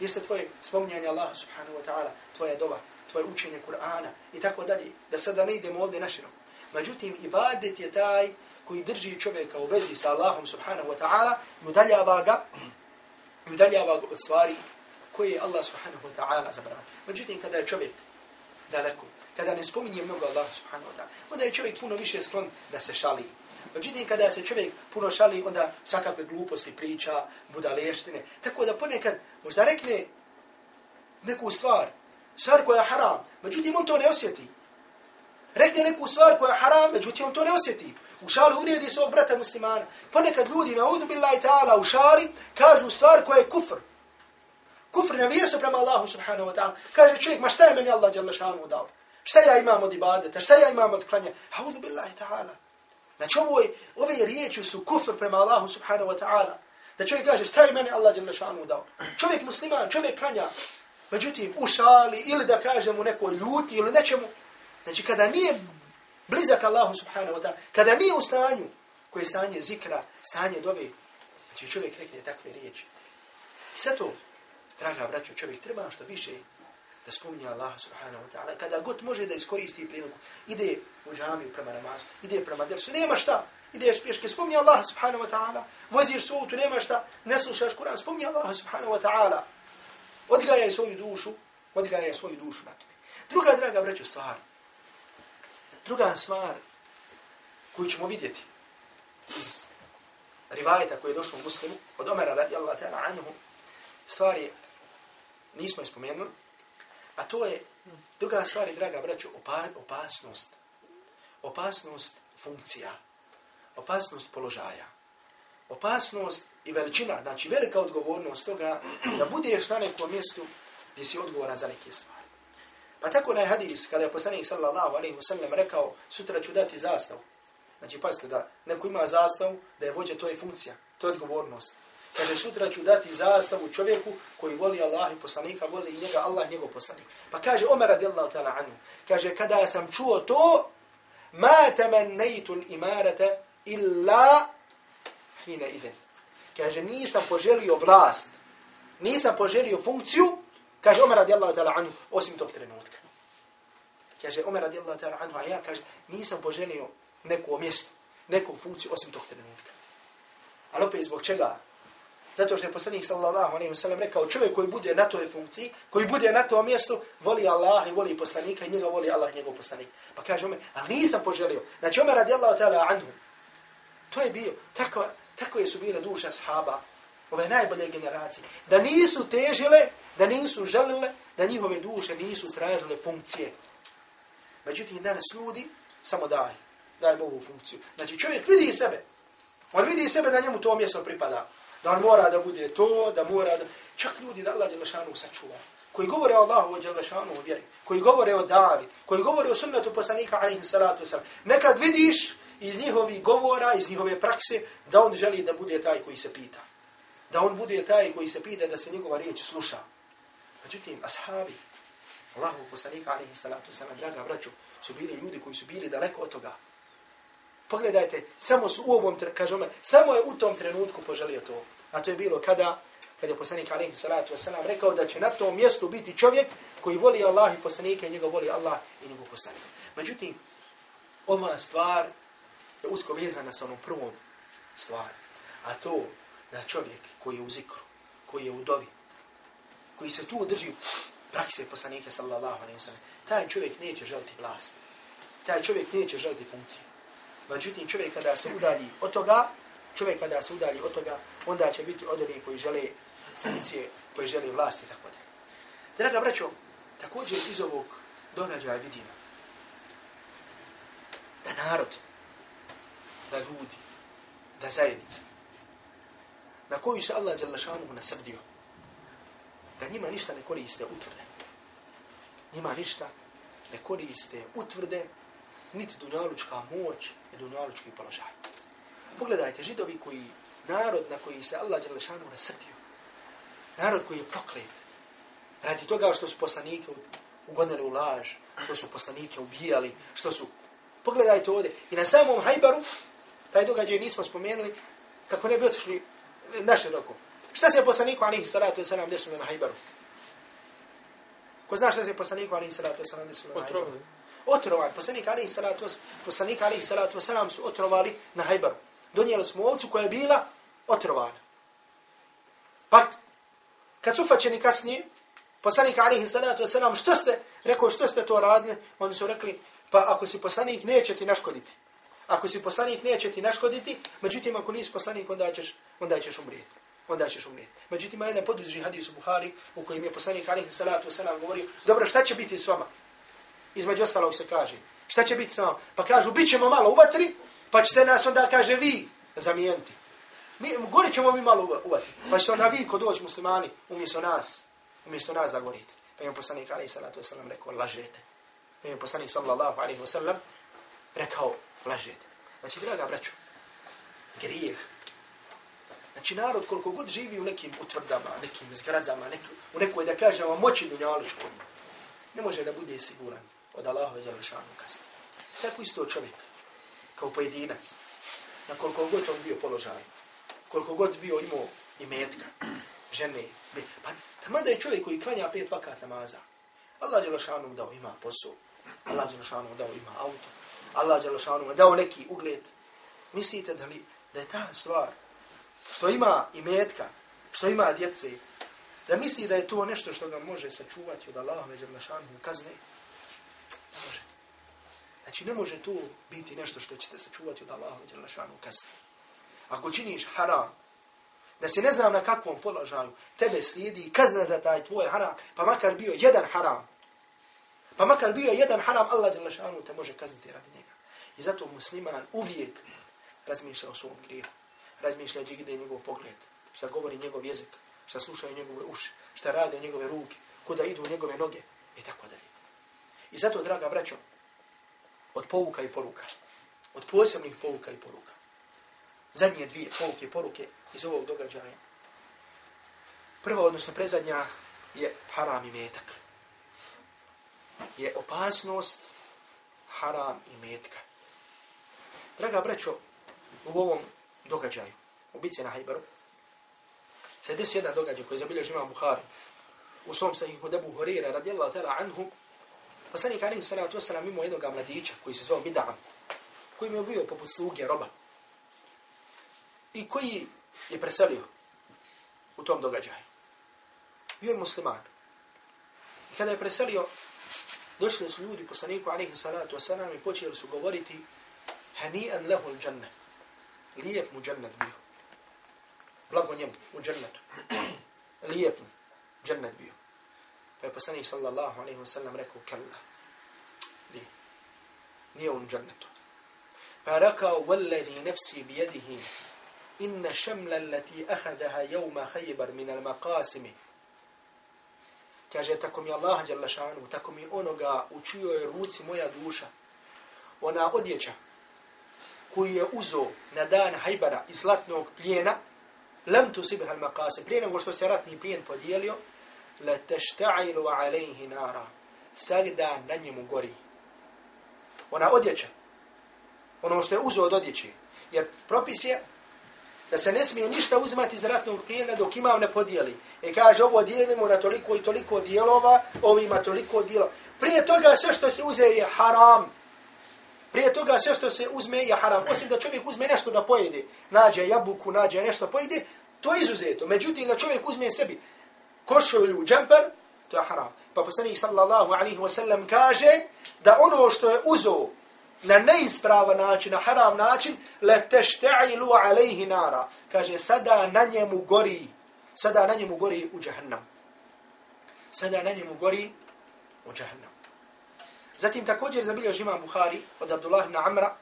Jeste tvoje spominjanje Allaha subhanahu wa ta'ala, tvoja dova, tvoje učenje Kur'ana i tako dalje. Da sada ne idemo ovdje naširoko. Međutim, ibadet je taj koji drži čovjeka u vezi sa Allahom subhanahu wa ta'ala i udaljava ga, i udaljava ga od stvari koje je Allah subhanahu wa ta'ala zabranio. Međutim, kada je čovjek daleko, kada ne spominje mnogo Allah subhanahu wa ta'ala, onda je čovjek puno više sklon da se šali. Međutim, kada se čovjek puno šali, onda svakakve gluposti priča, budaleštine. Tako da ponekad možda rekne neku stvar, stvar koja je haram, međutim on to ne osjeti. Rekne neku stvar koja je haram, međutim on to ne osjeti. U šali uvrijedi svog brata muslimana. Ponekad ljudi na uzu billahi ta'ala u šali kažu stvar koja je kufr. Kufr na vjerstvo prema Allahu subhanahu wa ta'ala. Kaže čovjek, ma šta je meni Allah jalla šanu dao? Šta ja imam od ibadeta? Šta ja imam od klanja? Auzu billahi ta'ala. Znači ovoj, ove riječi su kufr prema Allahu subhanahu wa ta'ala. Da čovjek kaže, šta je meni Allah jalla šanu dao? Čovjek musliman, čovjek klanja. Međutim, u šali ili da kažemo neko ljuti ili nečemu. Znači kada nije blizak Allahu subhanahu wa ta'ala, kada nije u stanju koje je stanje zikra, stanje dove, znači čovjek rekne takve riječi. I zato, draga braćo, čovjek treba što više da spominje Allaha subhanahu wa ta'ala. Kada god može da iskoristi priliku, ide u džamiju prema namazu, ide prema dersu, nema šta, ideš pješke, spominje Allaha subhanahu wa ta'ala, voziš sutu, nema šta, ne slušaš Kur'an, spominje Allaha subhanahu wa ta'ala. Odgajaj svoju dušu, odgajaj svoju dušu na tome. Druga, draga braćo, stvar, druga stvar koju ćemo vidjeti iz rivajeta koji je došao u muslimu, od Omera radijallahu ta'ala anhu, stvar je nismo je spomenuli, a to je druga stvar, draga braćo, opa, opasnost. Opasnost funkcija. Opasnost položaja. Opasnost i veličina, znači velika odgovornost toga da budeš na nekom mjestu gdje si odgovoran za neke stvari. Pa tako na hadis, kada je poslanik sallallahu alaihi wasallam rekao, sutra ću dati zastavu. Znači, pazite da neko ima zastavu, da je vođa, to je funkcija, to je odgovornost. Kaže, sutra ću dati zastavu čovjeku koji voli Allah i poslanika, voli i njega Allah, njegov poslanik. Pa kaže, Omer radijallahu ta'ala anhu, kaže, kada sam čuo to, ma temennejtu imarata illa hina idhen. Kaže, nisam poželio vlast, nisam poželio funkciju, kaže Omer radijallahu ta'ala anhu, osim tog trenutka. Kaže, Omer radijallahu ta'ala anhu, a ja, kaže, nisam poželio neku mjesto, neku funkciju, osim tog trenutka. Ali opet, zbog čega? Zato što je poslanik sallallahu alejhi ve sellem rekao čovjek koji bude na toj funkciji, koji bude na tom mjestu, voli Allah i voli poslanika i njega voli Allah njegov poslanik. Pa kaže Omer, ali nisam poželio. Znači Omer radijallahu ta'ala anhu. To je bio, takva, tako je su bile duše ashaba, ove najbolje generacije, da nisu težile, da nisu želile, da njihove duše nisu tražile funkcije. Međutim, danas ljudi samo daj, daj Bogu funkciju. Znači čovjek vidi sebe, on vidi sebe da njemu to mjesto pripada da on mora da bude to, da mora da... Čak ljudi da Allah Đelešanu sačuva, koji govore o Allahu Đelešanu u vjeri, koji govore o davi, koji govore o sunnetu poslanika alaihi salatu wasalam, nekad vidiš iz njihovih govora, iz njihove prakse, da on želi da bude taj koji se pita. Da on bude taj koji se pita da se njegova riječ sluša. Međutim, ashabi, Allahu poslanika alaihi salatu wasalam, draga braću, su bili ljudi koji su bili daleko od toga. Pogledajte, samo su u ovom, kažemo, samo je u tom trenutku poželio to. A to je bilo kada, kada je poslanik alaihi salatu wasalam rekao da će na tom mjestu biti čovjek koji voli Allah i poslanika i njega voli Allah i njegov poslanik. Međutim, ova stvar je usko vezana sa onom prvom stvari. A to da čovjek koji je u zikru, koji je u dovi, koji se tu drži prakse poslanika sallallahu alaihi wasalam, taj čovjek neće želiti vlast. Taj čovjek neće želiti funkciju. Međutim, čovjek kada se udalji od toga, čovjek kada se udalji od toga, onda će biti od onih koji žele funkcije, koji žele i tako da. Draga braćo, također iz ovog događaja vidimo da narod, da ljudi, da zajednica, na koju se Allah Đalašanu nasrdio, da njima ništa ne koriste utvrde. Njima ništa ne koriste utvrde, niti dunjalučka moć i dunjalučki položaj. Pogledajte, židovi koji, narod na koji se Allah Đelešanu nasrdio, narod koji je proklet, radi toga što su poslanike ugonili u laž, što su poslanike ubijali, što su... Pogledajte ovdje, i na samom Hajbaru, taj događaj nismo spomenuli, kako ne bi otišli naše roko. Šta se je poslaniku Anihi salatu wa salam desilo na Hajbaru? Ko zna šta se je poslaniku Anihi salatu wa salam desilo na Hajbaru? Otrovan. Poslanik Anihi salatu poslanik Anihi salatu wa salam su otrovali na Hajbaru donijeli smo ovcu koja je bila otrovana. Pa, kad su faćeni kasnije, poslanik alihi salatu wasalam, što ste, rekao što ste to radili, oni su rekli, pa ako si poslanik, neće ti naškoditi. Ako si poslanik, neće ti naškoditi, međutim, ako nisi poslanik, onda ćeš, onda ćeš umrijeti. Onda ćeš umrijeti. Međutim, ima jedan poduži hadis u Buhari, u kojem je poslanik alihi salatu wasalam govorio, dobro, šta će biti s vama? Između ostalog se kaže, šta će biti s vama? Pa kažu, bit ćemo malo u vatri, pa ćete nas onda, kaže, vi zamijeniti. Mi, gore ćemo mi malo u vatri, Pa ćete onda vi, ko doći muslimani, umjesto nas, umjesto nas da gorite. Pa je poslanik, Alihi salatu wasalam, rekao, lažete. Pa imam poslanik, sallallahu alaihi wasalam, rekao, laženje. Znači, draga braćo, grijeh. Znači, narod koliko god živi u nekim utvrdama, nekim zgradama, nek, u nekoj, da kažemo, moći dunjalučkom, ne može da bude siguran od Allahove zalašanu kasnije. Tako isto čovjek, kao pojedinac, na koliko god on bio položaj, koliko god bio imao i metka, žene, pa tamo da je čovjek koji klanja pet vakat namaza, Allah je lašanu dao ima posao, Allah je lašanu dao ima auto, Allah je dao neki ugled, mislite da, li, da je ta stvar, što ima i metka, što ima djece, zamisli da je to nešto što ga može sačuvati od Allahove međer lašanu kazne, može. Znači ne može to biti nešto što ćete sačuvati od Allahove i kazne. Ako činiš haram, da se ne znam na kakvom položaju, tebe slijedi kazna za taj tvoj haram, pa makar bio jedan haram, pa makar bio jedan haram, Allah te može kazniti radi njega. I zato musliman uvijek razmišlja o svom grijehu. Razmišlja gdje je njegov pogled, šta govori njegov jezik, šta slušaju njegove uši, šta rade njegove ruke, kuda idu njegove noge i tako dalje. I zato, draga braćo, od pouka i poruka, od posebnih pouka i poruka, zadnje dvije pouke i poruke iz ovog događaja, prva, odnosno prezadnja, je haram i metak. Je opasnost haram i metka. Draga braćo, u ovom događaju, u bici na Hajbaru, se desi jedan događaj koji zabilježi imam Buhari, u svom sahihu debu Horira radijallahu ta'ala anhu, poslanik alaihi salatu wasalam imao jednog mladića koji se zvao Bida'am, koji mi je bio poput sluge roba i koji je preselio u tom događaju. Bio je musliman. I kada je preselio, došli su ljudi poslaniku alaihi salatu wasalam i počeli su govoriti hani'an lehu l-đanne. Lijep mu džennet bio. Blago njemu u džennetu. Lijep mu džennet bio. Pa je poslanik sallallahu alaihi wa sallam rekao kalla. Nije. Nije u džennetu. Pa je rekao والذي نفسي بيده إن شمل التي أخذها يوم خيبر من المقاسم kaže tako mi Allah dželle tako mi onoga u čijoj ruci moja duša. Ona odjeća koju je uzo na dan Hajbara iz zlatnog plijena lem tu sibha al makase, prije nego što se ratni plijen podijelio la teštailu alayhi nara sagda na njemu gori. Ona odjeća ono što je uzo od odjeće jer propis je da se ne smije ništa uzimati iz ratnog plijena dok imam ne podijeli. I e kaže ovo dijelimo na toliko i toliko dijelova, ovo ima toliko dijelova. Prije toga sve što se uze je haram. Prije toga sve što se uzme je haram. Osim da čovjek uzme nešto da pojede, nađe jabuku, nađe nešto pojede, to je izuzeto. Međutim, da čovjek uzme sebi košulju, džemper, to je haram. Pa poslanik sallallahu alaihi wa sallam kaže da ono što je uzo na neispravan način, na haram način, le tešte'ilu alejhi nara. Kaže, sada na njemu gori, sada na njemu gori u jahannam. Sada na njemu gori u jahannam. Zatim također zabilježi imam Buhari od Abdullah ibn Amra,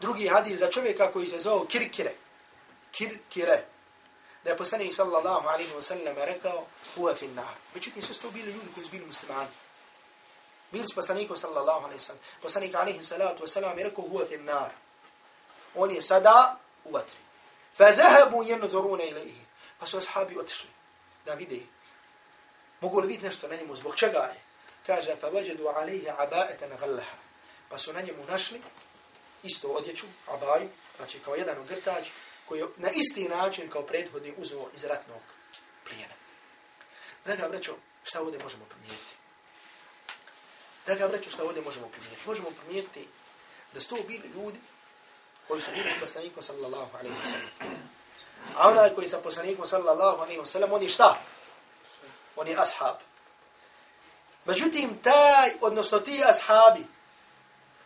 drugi hadis za čovjeka koji se zvao Kirkire. Kirkire. Da je poslanik sallallahu alaihi wa sallam rekao, huwa fin nar. Međutim, sve su to bili ljudi koji su bili muslimani. Bili s poslanikom sallallahu alaihi sallam. Poslanik alaihi salatu wasallam je rekao, huwa fin nar. On je sada u vatri. Fa zahabu jenuzoruna ilaihi. Pa su ashabi otišli da vide. Mogu li vidjeti nešto na njemu? Zbog čega je? kaže fa wajadu alayhi aba'atan gallaha. pa su na njemu našli isto odjeću abaj znači kao jedan ogrtač koji je na isti način kao prethodni uzeo iz ratnog plijena draga braćo šta ovdje možemo primijeniti? Draga vreću, šta ovdje možemo primijetiti možemo primijetiti da su to bili ljudi koji su bili s poslanikom sallallahu alaihi wa sallam a onaj koji sa poslanikom sallallahu alaihi wa sallam oni šta oni ashab Međutim, taj, odnosno ti ashabi,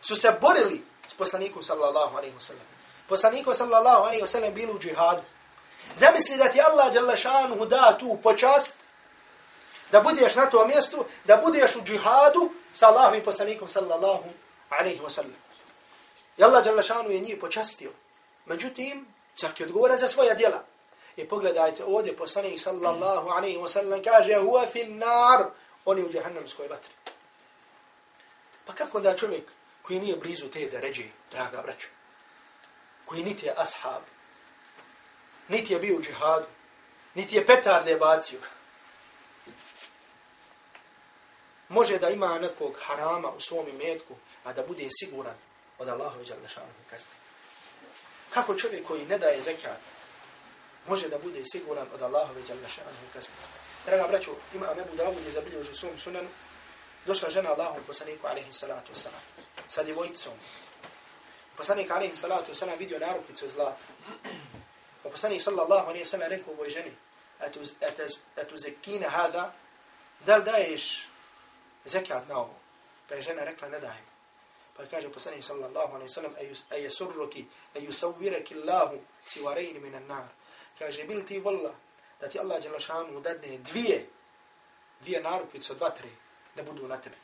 su se borili s poslanikom sallallahu alaihi wa sallam. Poslanikom sallallahu alaihi wa sallam bili u džihadu. Zamisli da ti Allah šanuhu da tu počast, da budeš na tom mjestu, da budeš u džihadu sa Allahom i poslanikom sallallahu alaihi wa sallam. I Allah Đalešanu je njih počastio. Međutim, čak je odgovora za svoja djela. I pogledajte ovdje poslanik sallallahu alaihi wa sallam kaže, huwa fin nar, oni u džahannamskoj vatri. Pa kako da čovjek koji nije blizu te da ređe, draga braću, koji niti je ashab, niti je bio u džihadu, niti je petarde bacio, može da ima nekog harama u svom imetku, a da bude siguran od Allahove džalnešanu kazne. Kako čovjek koji ne daje zekat, može da bude siguran od Allahove džalnešanu kazne. Draga braću, ima Abu Dawud je zabilježio u svom sunanu, došla žena Allahom poslaniku alaihi salatu wasalam, sa djevojicom. Poslanik alaihi salatu wasalam vidio narupicu zlata. Pa poslanik sallallahu alaihi salam rekao ovoj ženi, etu zekine hada, da li daješ zekat na ovo? Pa je žena rekla, ne dajem. Pa kaže poslanik sallallahu alaihi sallam, e jesurruki, e yusawwiraki Allahu sivarejni minan nar. kaže, bil ti volla da ti Allah Đelešanu dadne dvije, dvije narukvice od dva, da budu na tebi.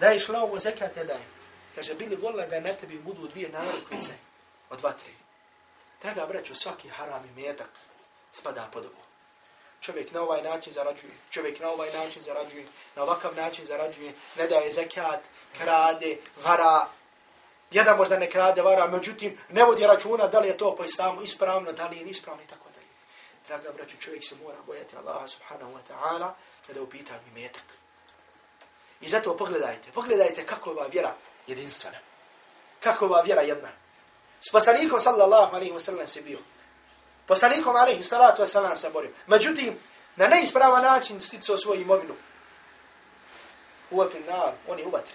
Daješ la ovo zekat, ne daj. Kaže, bili volila da na tebi budu dvije narukvice od dva. Draga braću, svaki haram i metak spada pod ovo. Čovjek na ovaj način zarađuje, čovjek na ovaj način zarađuje, na ovakav način zarađuje, ne daje zekat, krade, vara, jedan možda ne krade, vara, međutim, ne vodi računa da li je to po islamu ispravno, da li je ispravno i tako dalje. Draga braću, čovjek se mora bojati Allaha subhanahu wa ta'ala kada je u pitanju metak. I zato pogledajte, pogledajte kako ova vjera jedinstvena. Kako ova vjera jedna. S poslanikom sallallahu alaihi wa sallam se bio. Poslanikom alaihi salatu wasalam se borio. Međutim, na neispravan način sticao svoju imovinu. Uva nar, on je uvatri.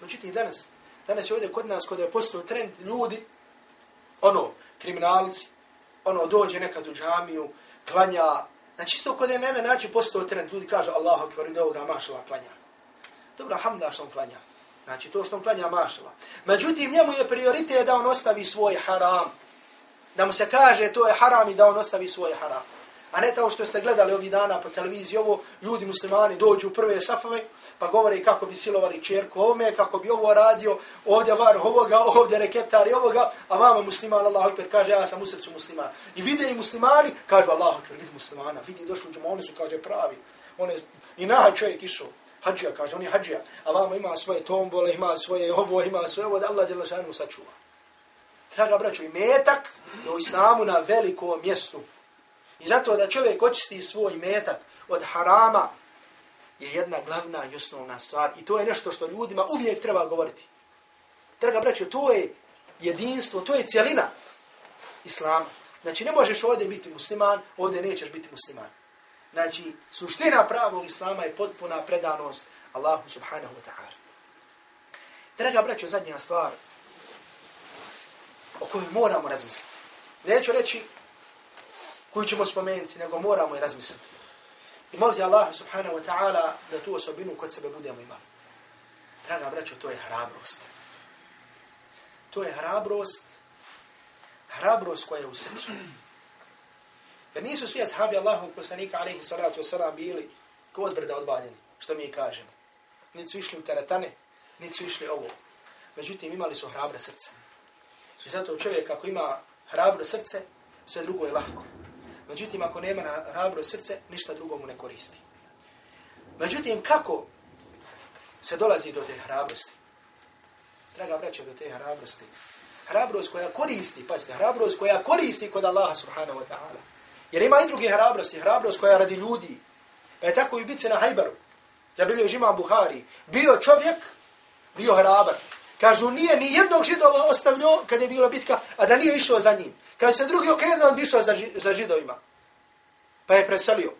Međutim, danas, danas je ovdje kod nas, kod je postao trend ljudi, ono, kriminalci, ono, dođe nekad u džamiju, klanja, znači isto kod je na jedan način postao trend, ljudi kaže Allahu akbar, ide ovoga mašala klanja. Dobro, hamda što on klanja. Znači to što on klanja mašala. Međutim, njemu je prioritet da on ostavi svoj haram. Da mu se kaže to je haram i da on ostavi svoj haram. A ne kao što ste gledali ovih dana po televiziji, ovo ljudi muslimani dođu u prve safove, pa govore kako bi silovali čerku ovome, kako bi ovo radio, ovdje var ovoga, ovdje reketar ovoga, a vama musliman, Allah akbar, kaže ja sam u srcu musliman. I vide i muslimani, kaže Allah akbar, vidi muslimana, vidi došli u oni su, kaže, pravi. One, I naha čovjek išao, hađija, kaže, on je hađija, a vama ima svoje tombole, ima svoje ovo, ima svoje ovo, da Allah djelašanu sačuva. Draga braćo, i metak je u islamu na velikom mjestu. I zato da čovjek očisti svoj metak od harama je jedna glavna i osnovna stvar. I to je nešto što ljudima uvijek treba govoriti. Draga braćo, to je jedinstvo, to je cijelina islama. Znači, ne možeš ovdje biti musliman, ovdje nećeš biti musliman. Znači, suština pravog islama je potpuna predanost Allahu subhanahu wa ta'ala. Draga braćo, zadnja stvar o kojoj moramo razmisliti. Neću reći koju ćemo spomenuti, nego moramo i razmisliti. I moliti Allah subhanahu wa ta'ala da tu osobinu kod sebe budemo imali. Draga braćo, to je hrabrost. To je hrabrost, hrabrost koja je u srcu. Jer nisu svi ashabi Allahu poslanika alaihi salatu wasalam bili kod brda odvaljeni, što mi kažemo. Niti su išli u teretane, niti su išli ovo. Međutim, imali su hrabre srce. I zato čovjek ako ima hrabro srce, sve drugo je lahko. Međutim, ako nema hrabro srce, ništa drugo mu ne koristi. Međutim, kako se dolazi do te hrabrosti? Draga braća, do te hrabrosti. Hrabrost koja koristi, pazite, hrabrost koja koristi kod Allaha subhanahu wa ta'ala. Jer ima i druge hrabrosti, hrabrost koja radi ljudi. Pa je tako i bice na Hajbaru. Zabilio žima Buhari. Bio čovjek, bio hrabar. Kažu, nije ni jednog židova ostavljio kad je bila bitka, a da nije išao za njim. Kad se drugi okrenuo, on bi išao za, za židovima. Pa je preselio.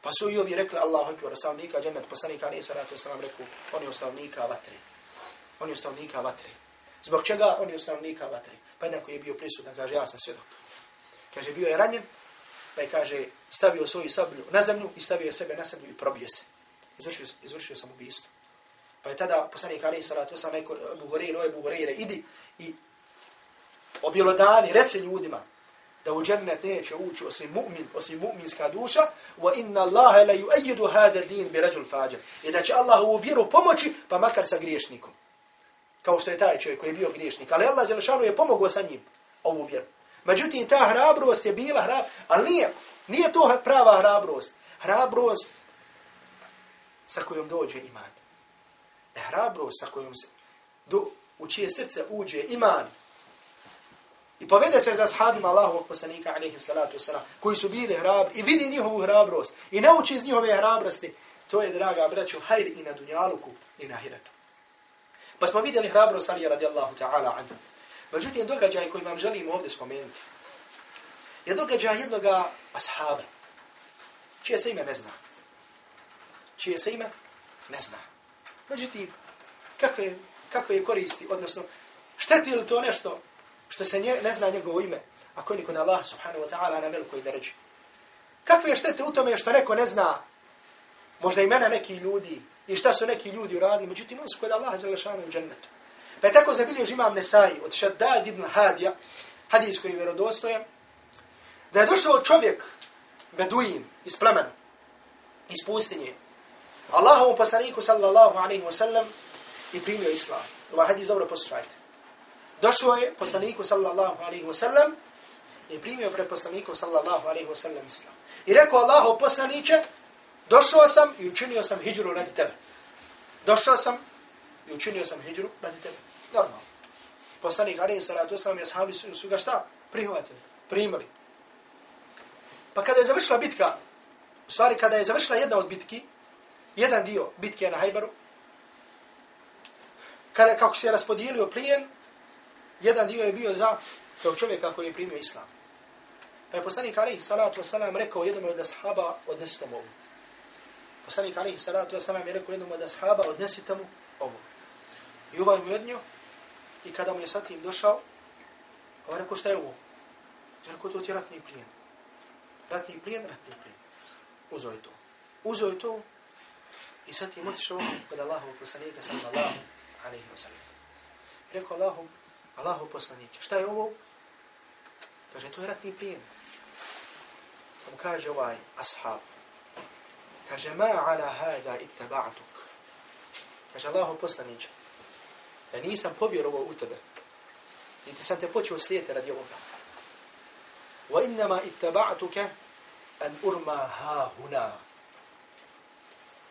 Pa su i ovi rekli, Allahu ekber, ostavnika, džennet, poslanika, nije se ratu, sam vam rekao, on je ostavnika vatre. On je ostavnika vatre. Zbog čega on je ostavnika vatre? Pa jedan koji je bio prisutan, kaže, ja sam svjedok. Kaže, bio je ranjen, pa je, kaže, stavio svoju sablju na zemlju i stavio sebe na zemlju i probio se. Izvršio, izvršio sam ubijstvo. Pa je tada poslanik Ali salatu sa rekao, Abu Hureyre, Abu Hureyre, idi i objelodani, reci ljudima da u džennet neće ući osim mu'min, osim mu'minska duša, wa inna Allahe la yuayidu hada din bi rajul fađa. I da će Allah u vjeru pomoći, pa makar sa griješnikom. Kao što je taj čovjek koji je bio griješnik. Ali Allah Đelešanu je pomogao sa njim ovu vjeru. Međutim, ta hrabrost je bila hrab, ali nije, nije to prava hrabrost. Hrabrost sa kojom dođe iman. Hrabrost sa kojom se, do, u čije srce uđe iman, I povede se za sahabima Allahovog poslanika, alaihi salatu wasalam, koji su bili hrabri i vidi njihovu hrabrost i nauči iz njihove hrabrosti. To je, draga braću, hajr i na dunjaluku i na hiratu. Pa smo vidjeli hrabrost Ali radijallahu ta'ala anhu. Međutim, događaj koji vam želim ovdje spomenuti je događaj jednog ashaba, čije se ime ne zna. Čije se ime ne zna. Međutim, kakve, kakve koristi, odnosno, šteti li to nešto što se nje, ne zna njegovo ime, ako je niko na Allah subhanahu wa ta'ala na velikoj deređi. Kakve je štete u tome što neko ne zna možda imena neki ljudi i šta su neki ljudi uradili, međutim on su kod Allaha želešanu u džennetu. Pa je tako zabilježi imam Nesai od Shaddad ibn Hadija, hadijs koji je vjerodostojen, da je došao čovjek, beduin, iz plemena, iz pustinje, Allahovom poslaniku sallallahu alaihi wa sallam i primio islam. Ovaj hadis dobro poslušajte. Došao je poslaniku sallallahu alaihi wa sallam i primio pred poslaniku sallallahu alaihi wa sallam islam. I rekao Allahov poslaniće, došao sam i učinio sam hijđru radi tebe. Došao sam i učinio sam hijđru radi tebe. Normalno. Poslanik alaihi salatu wasallam i ashabi su, su ga šta? Prihvatili, primili. Pa kada je završila bitka, u stvari kada je završila jedna od bitki, jedan dio bitke na Hajbaru, kada kako se je raspodijelio plijen, jedan dio je bio za tog čovjeka koji je primio islam. Pa je poslanik alaihi salatu wasalam rekao jednom od ashaba, odnesite mu ovu. Poslanik alaihi salatu wasalam je rekao jednom od ashaba, odnesite mu ovu. I ovaj mu je odnio, i kada mu je sad tim došao, on rekao šta je ovo? Je rekao, to ti je ratni plijen. Ratni plijen, ratni plijen. Uzo je to. Uzo je to, i sad tim otišao kod Allahovog poslanika sallallahu alaihi wa sallam. I rekao Allahu, Allahu poslaniće, šta je ovo? Kaže, to je ratni plijen. On kaže ovaj ashab, kaže, ma ala hada ittaba'atuk. Kaže, Allahu poslaniće, ja nisam povjerovao u tebe, niti sam te počeo slijeti radi ovoga. Wa innama ittaba'atuka an urma ha huna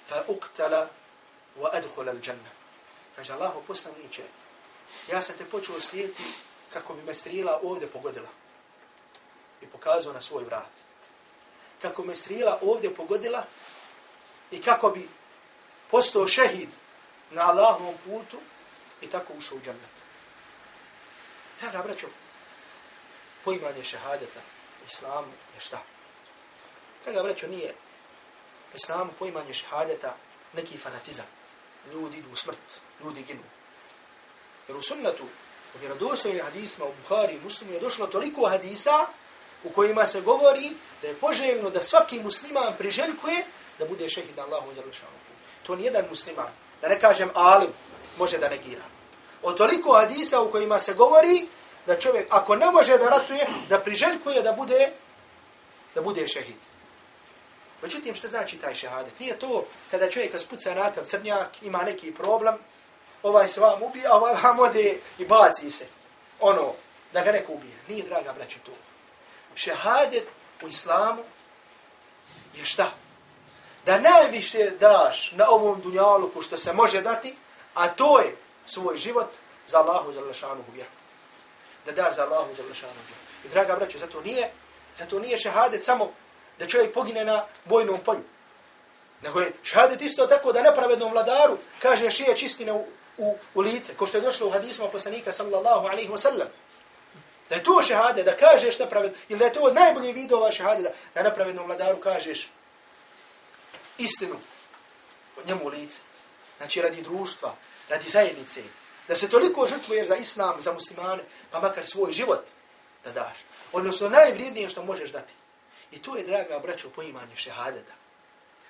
fa uqtala wa adkhula al-janna. Kaže Allahu poslaniče, ja sam te počeo slijediti kako bi me strila ovdje pogodila. I pokazao na svoj vrat. Kako me strila ovdje pogodila i kako bi postao šehid na Allahovom putu i tako ušao u džennet. Draga braćo, poimanje šehadeta u islamu je šta? Draga braćo, nije u islamu poimanje šehadeta neki fanatizam. Ljudi idu u smrt, ljudi ginu. Jer u sunnetu, u vjerodostojnim hadisma, u Buhari i muslimu je došlo toliko hadisa u kojima se govori da je poželjno da svaki musliman priželjkuje da bude šehid na Allahu djelašanu. To nijedan musliman, da ne kažem alim, može da negira. O toliko hadisa u kojima se govori da čovjek, ako ne može da ratuje, da priželjkuje da bude, da bude šehid. Međutim, što znači taj šehadet? Nije to kada čovjek spuca nakav crnjak, ima neki problem, ovaj se vam ubija, ovaj vam ode i baci se. Ono, da ga neko ubije. Nije, draga braću, to. Šehadet u islamu je šta? Da najviše daš na ovom dunjaluku što se može dati, a to je svoj život za Allahu za lašanu vjeru. Da daš za Allahu za lašanu vjeru. I draga braću, zato nije, zato nije šehadet samo da čovjek pogine na bojnom polju. Nego je šehadet isto tako da nepravednom vladaru kaže šije čistine u, u, u lice, ko što je došlo u hadismu poslanika sallallahu alaihi wasallam. Da je to šehade, da kažeš nepravedno, ili da je to od najboljih vidova šehade, da, da nepravednom vladaru kažeš istinu od njemu u lice. Znači radi društva, radi zajednice, da se toliko žrtvuješ za islam, za muslimane, pa makar svoj život da daš. Odnosno najvrijednije što možeš dati. I to je, draga braćo, poimanje šehadeta.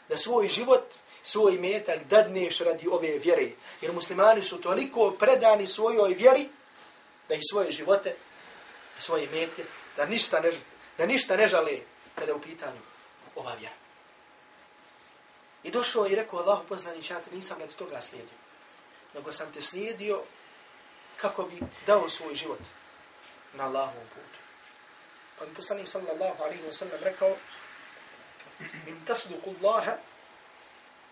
Da svoj život, svoj metak dadneš radi ove vjere. Jer muslimani su toliko predani svojoj vjeri, da i svoje živote, svoje metke, da ništa ne, da ništa ne žale kada je u pitanju ova vjera. I došao i rekao Allahu poznani te nisam radi toga slijedio. Nego sam te slijedio kako bi dao svoj život na Allahovom putu. Pa mi poslanik sallallahu alaihi wa sallam rekao in tasduku Allaha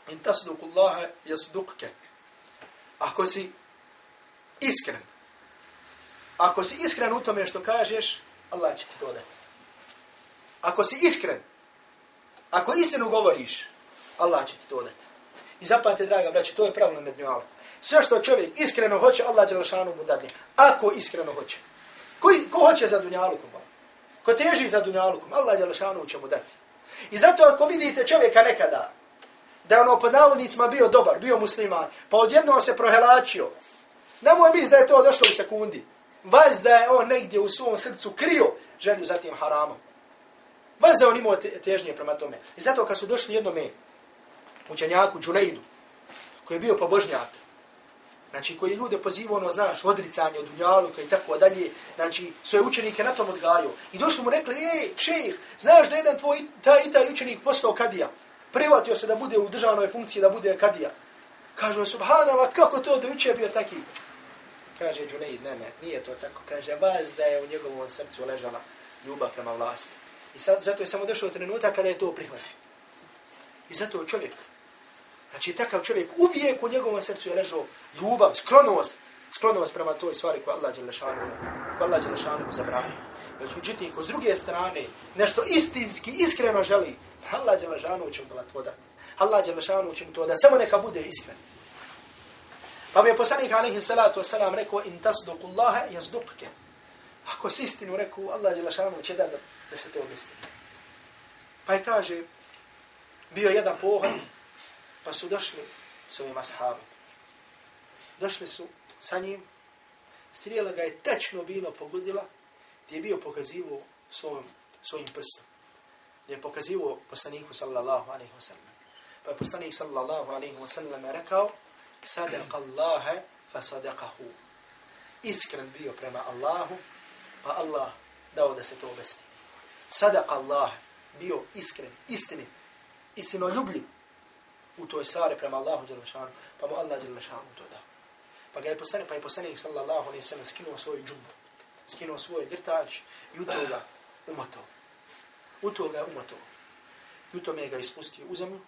in tasduku Allaha jasdukke. Ako si iskren, ako si iskren u tome što kažeš, Allah će ti to dati. Ako si iskren, ako istinu govoriš, Allah će ti to dati. I zapamte, draga braći, to je pravilo med njom. Sve što čovjek iskreno hoće, Allah će mu dati. Ako iskreno hoće. Ko, ko hoće za dunjalukom? Ko teži za dunjalukom? Allah će će mu dati. I zato ako vidite čovjeka nekada, da je ono pod navodnicima bio dobar, bio musliman, pa odjedno se prohelačio, nemoj misli da je to došlo u sekundi. Vaz da je on negdje u svom srcu krio želju za tim haramom. Vaz da je on imao težnje prema tome. I zato kad su došli jednome učenjaku Džuneidu, koji je bio pobožnjak, znači koji ljude poziva ono, znaš, odricanje od unjaluka i tako dalje, znači svoje učenike na tom odgajaju. I došli mu rekli, ej, šejh, znaš da jedan tvoj, taj i taj učenik postao kadija, privatio se da bude u državnoj funkciji, da bude kadija. Kažu, subhanallah, kako to da uče bio taki? Kaže Džunaid, ne, ne, nije to tako. Kaže, vas da je u njegovom srcu ležala ljubav prema vlasti. I sad, zato je samo došao trenutak kada je to prihvatio. I zato čovjek, znači takav čovjek uvijek u njegovom srcu je ležao ljubav, sklonost, sklonost prema toj stvari koja Allah Đelešanu, koja Allah Đelešanu zabranio. Znači, Već uđutim, ko s druge strane nešto istinski, iskreno želi, Allah Đelešanu će mu to dati. Allah Đelešanu će mu to dati, samo neka bude iskren. Pa mi je poslanik alaihi salatu wasalam rekao, in tasduku Allahe, jazdukke. Ako si istinu rekao, Allah Đelešanu će da, da se to misli. Pa je kaže, bio jedan pohod, pa su došli s ovim ashabom. Došli su sa njim, strijela ga je tečno bino pogodila, gdje je bio pokazivo svojim, svojim prstom. Gdje je pokazivo poslaniku sallallahu alaihi wa sallam. Pa je poslanik sallallahu alaihi wa sallam rekao, sadaq Allahe fa sadaqahu. Iskren bio prema Allahu, pa Allah dao da se to obesti. Sadaq Allah bio iskren, istinit, istinoljubljiv, u toj stvari prema Allahu Đelešanu, pa mu Allah Đelešanu to da. Pa ga je poslanik, pa je poslanik sallallahu alaihi sallam skinuo svoju džubu, skinuo svoj grtač i u toga umotao. U toga umotao. I u tome ga ispustio u zemlju.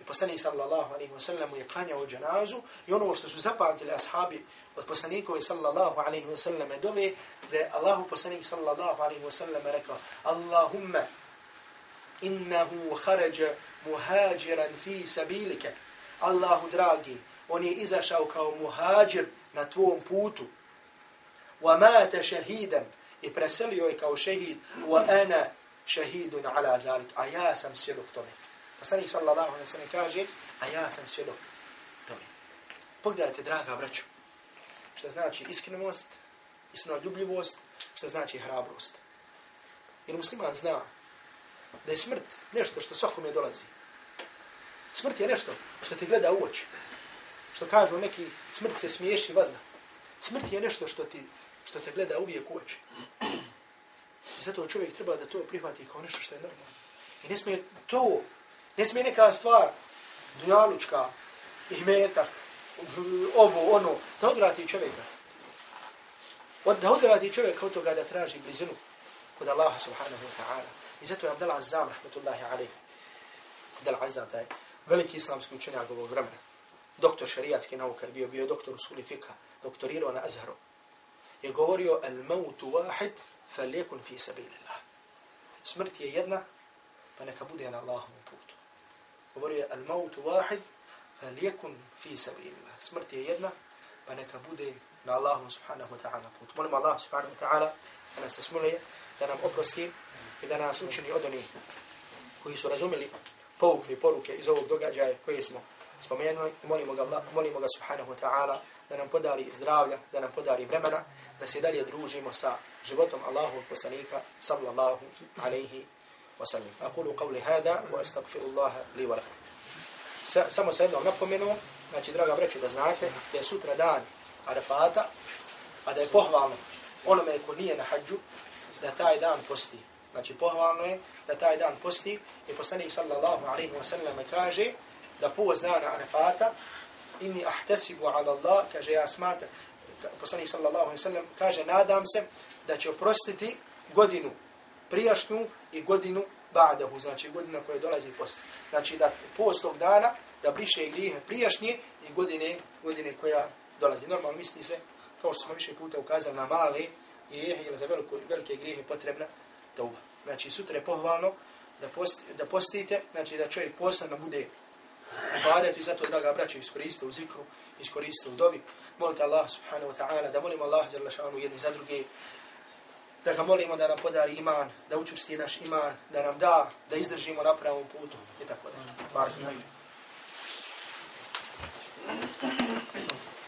I poslanik sallallahu alaihi wa sallam je klanjao dženazu i ono što su zapamtili ashabi od poslanikovi sallallahu alaihi wa sallam dove da je Allahu poslanik sallallahu alaihi wa sallam rekao Allahumma innahu kharaja muhajiran fi sabilika. Allahu dragi on je izašao kao muhajir na tvom putu. Wa mata shahidan i preselio je kao šehid. Wa ana shahidun ala zalik. A ja sam svjedok tome. Poslanik sallallahu alejhi ve sellem kaže a ja sam svjedok tome. Pogledajte draga braćo što znači iskrenost istinoljubljivost što znači hrabrost. Jer musliman zna da je smrt nešto što svakome dolazi. Smrt je nešto što ti gleda u oči. Što kažu neki, smrt se smiješi vazda. Smrt je nešto što ti što te gleda uvijek u oči. I zato čovjek treba da to prihvati kao nešto što je normalno. I ne smije to, ne smije neka stvar, dunjalučka, imetak, ovo, ono, da odvrati čovjeka. Da odvrati čovjeka od toga da traži blizinu kod Allaha subhanahu wa ta'ala. I zato je Abdel Azzam, rahmetullahi alaih, Abdel Azzam, taj veliki islamski učenjak ovog vremena, doktor šarijatske nauka, bio bio doktor usuli fika, doktorirao na Azharu, je govorio, al mautu wahid, fal yakun fi sabilillah. Smrt je jedna, pa neka bude na Allahovom putu. Govorio je, al mautu wahid, fal yakun fi sabilillah. Smrt je jedna, pa neka bude na Allahom subhanahu wa ta'ala putu. Molim Allah subhanahu wa ta'ala, da nas smulije, da nam oprosti, i da nas učini od onih koji su razumeli pouke i poruke iz ovog događaja koje smo spomenuli i molimo ga, Allah, molimo ga subhanahu wa ta'ala da nam podari zdravlja, da nam podari vremena, da se dalje družimo sa životom Allahu poslanika sallallahu alaihi wa sallam. Aqulu qavli hada wa astagfirullaha li wa lakum. Sa, samo sa jednom napomenom, znači draga breću da znate da je sutra dan Arafata, a da je pohvalno onome ko nije na hađu, da taj dan posti. Znači pohvalno je da taj dan posti i poslanik sallallahu alaihi wa sallam kaže da post dana Arafata inni ahtasibu ala Allah, kaže ja smata, poslanik sallallahu alaihi wa sallam kaže nadam se da će oprostiti godinu prijašnju i godinu ba'dahu, znači godina koja dolazi post. Znači da post tog dana da briše grijehe prijašnje i godine, godine koja dolazi. Normalno misli se, kao što smo više puta ukazali na male grijehe ili za veliko, velike grijehe potrebna tauba. Znači, sutra je pohvalno da, posti, da postite, znači da čovjek posljedno bude ubadet i zato, draga braća, iskoriste u zikru, iskoriste u dovi. Molite Allah subhanahu wa ta'ala da molimo Allah djelašanu jedni za druge, da ga molimo da nam podari iman, da učusti naš iman, da nam da, da izdržimo na pravom putu i tako da. Barak. Thank you.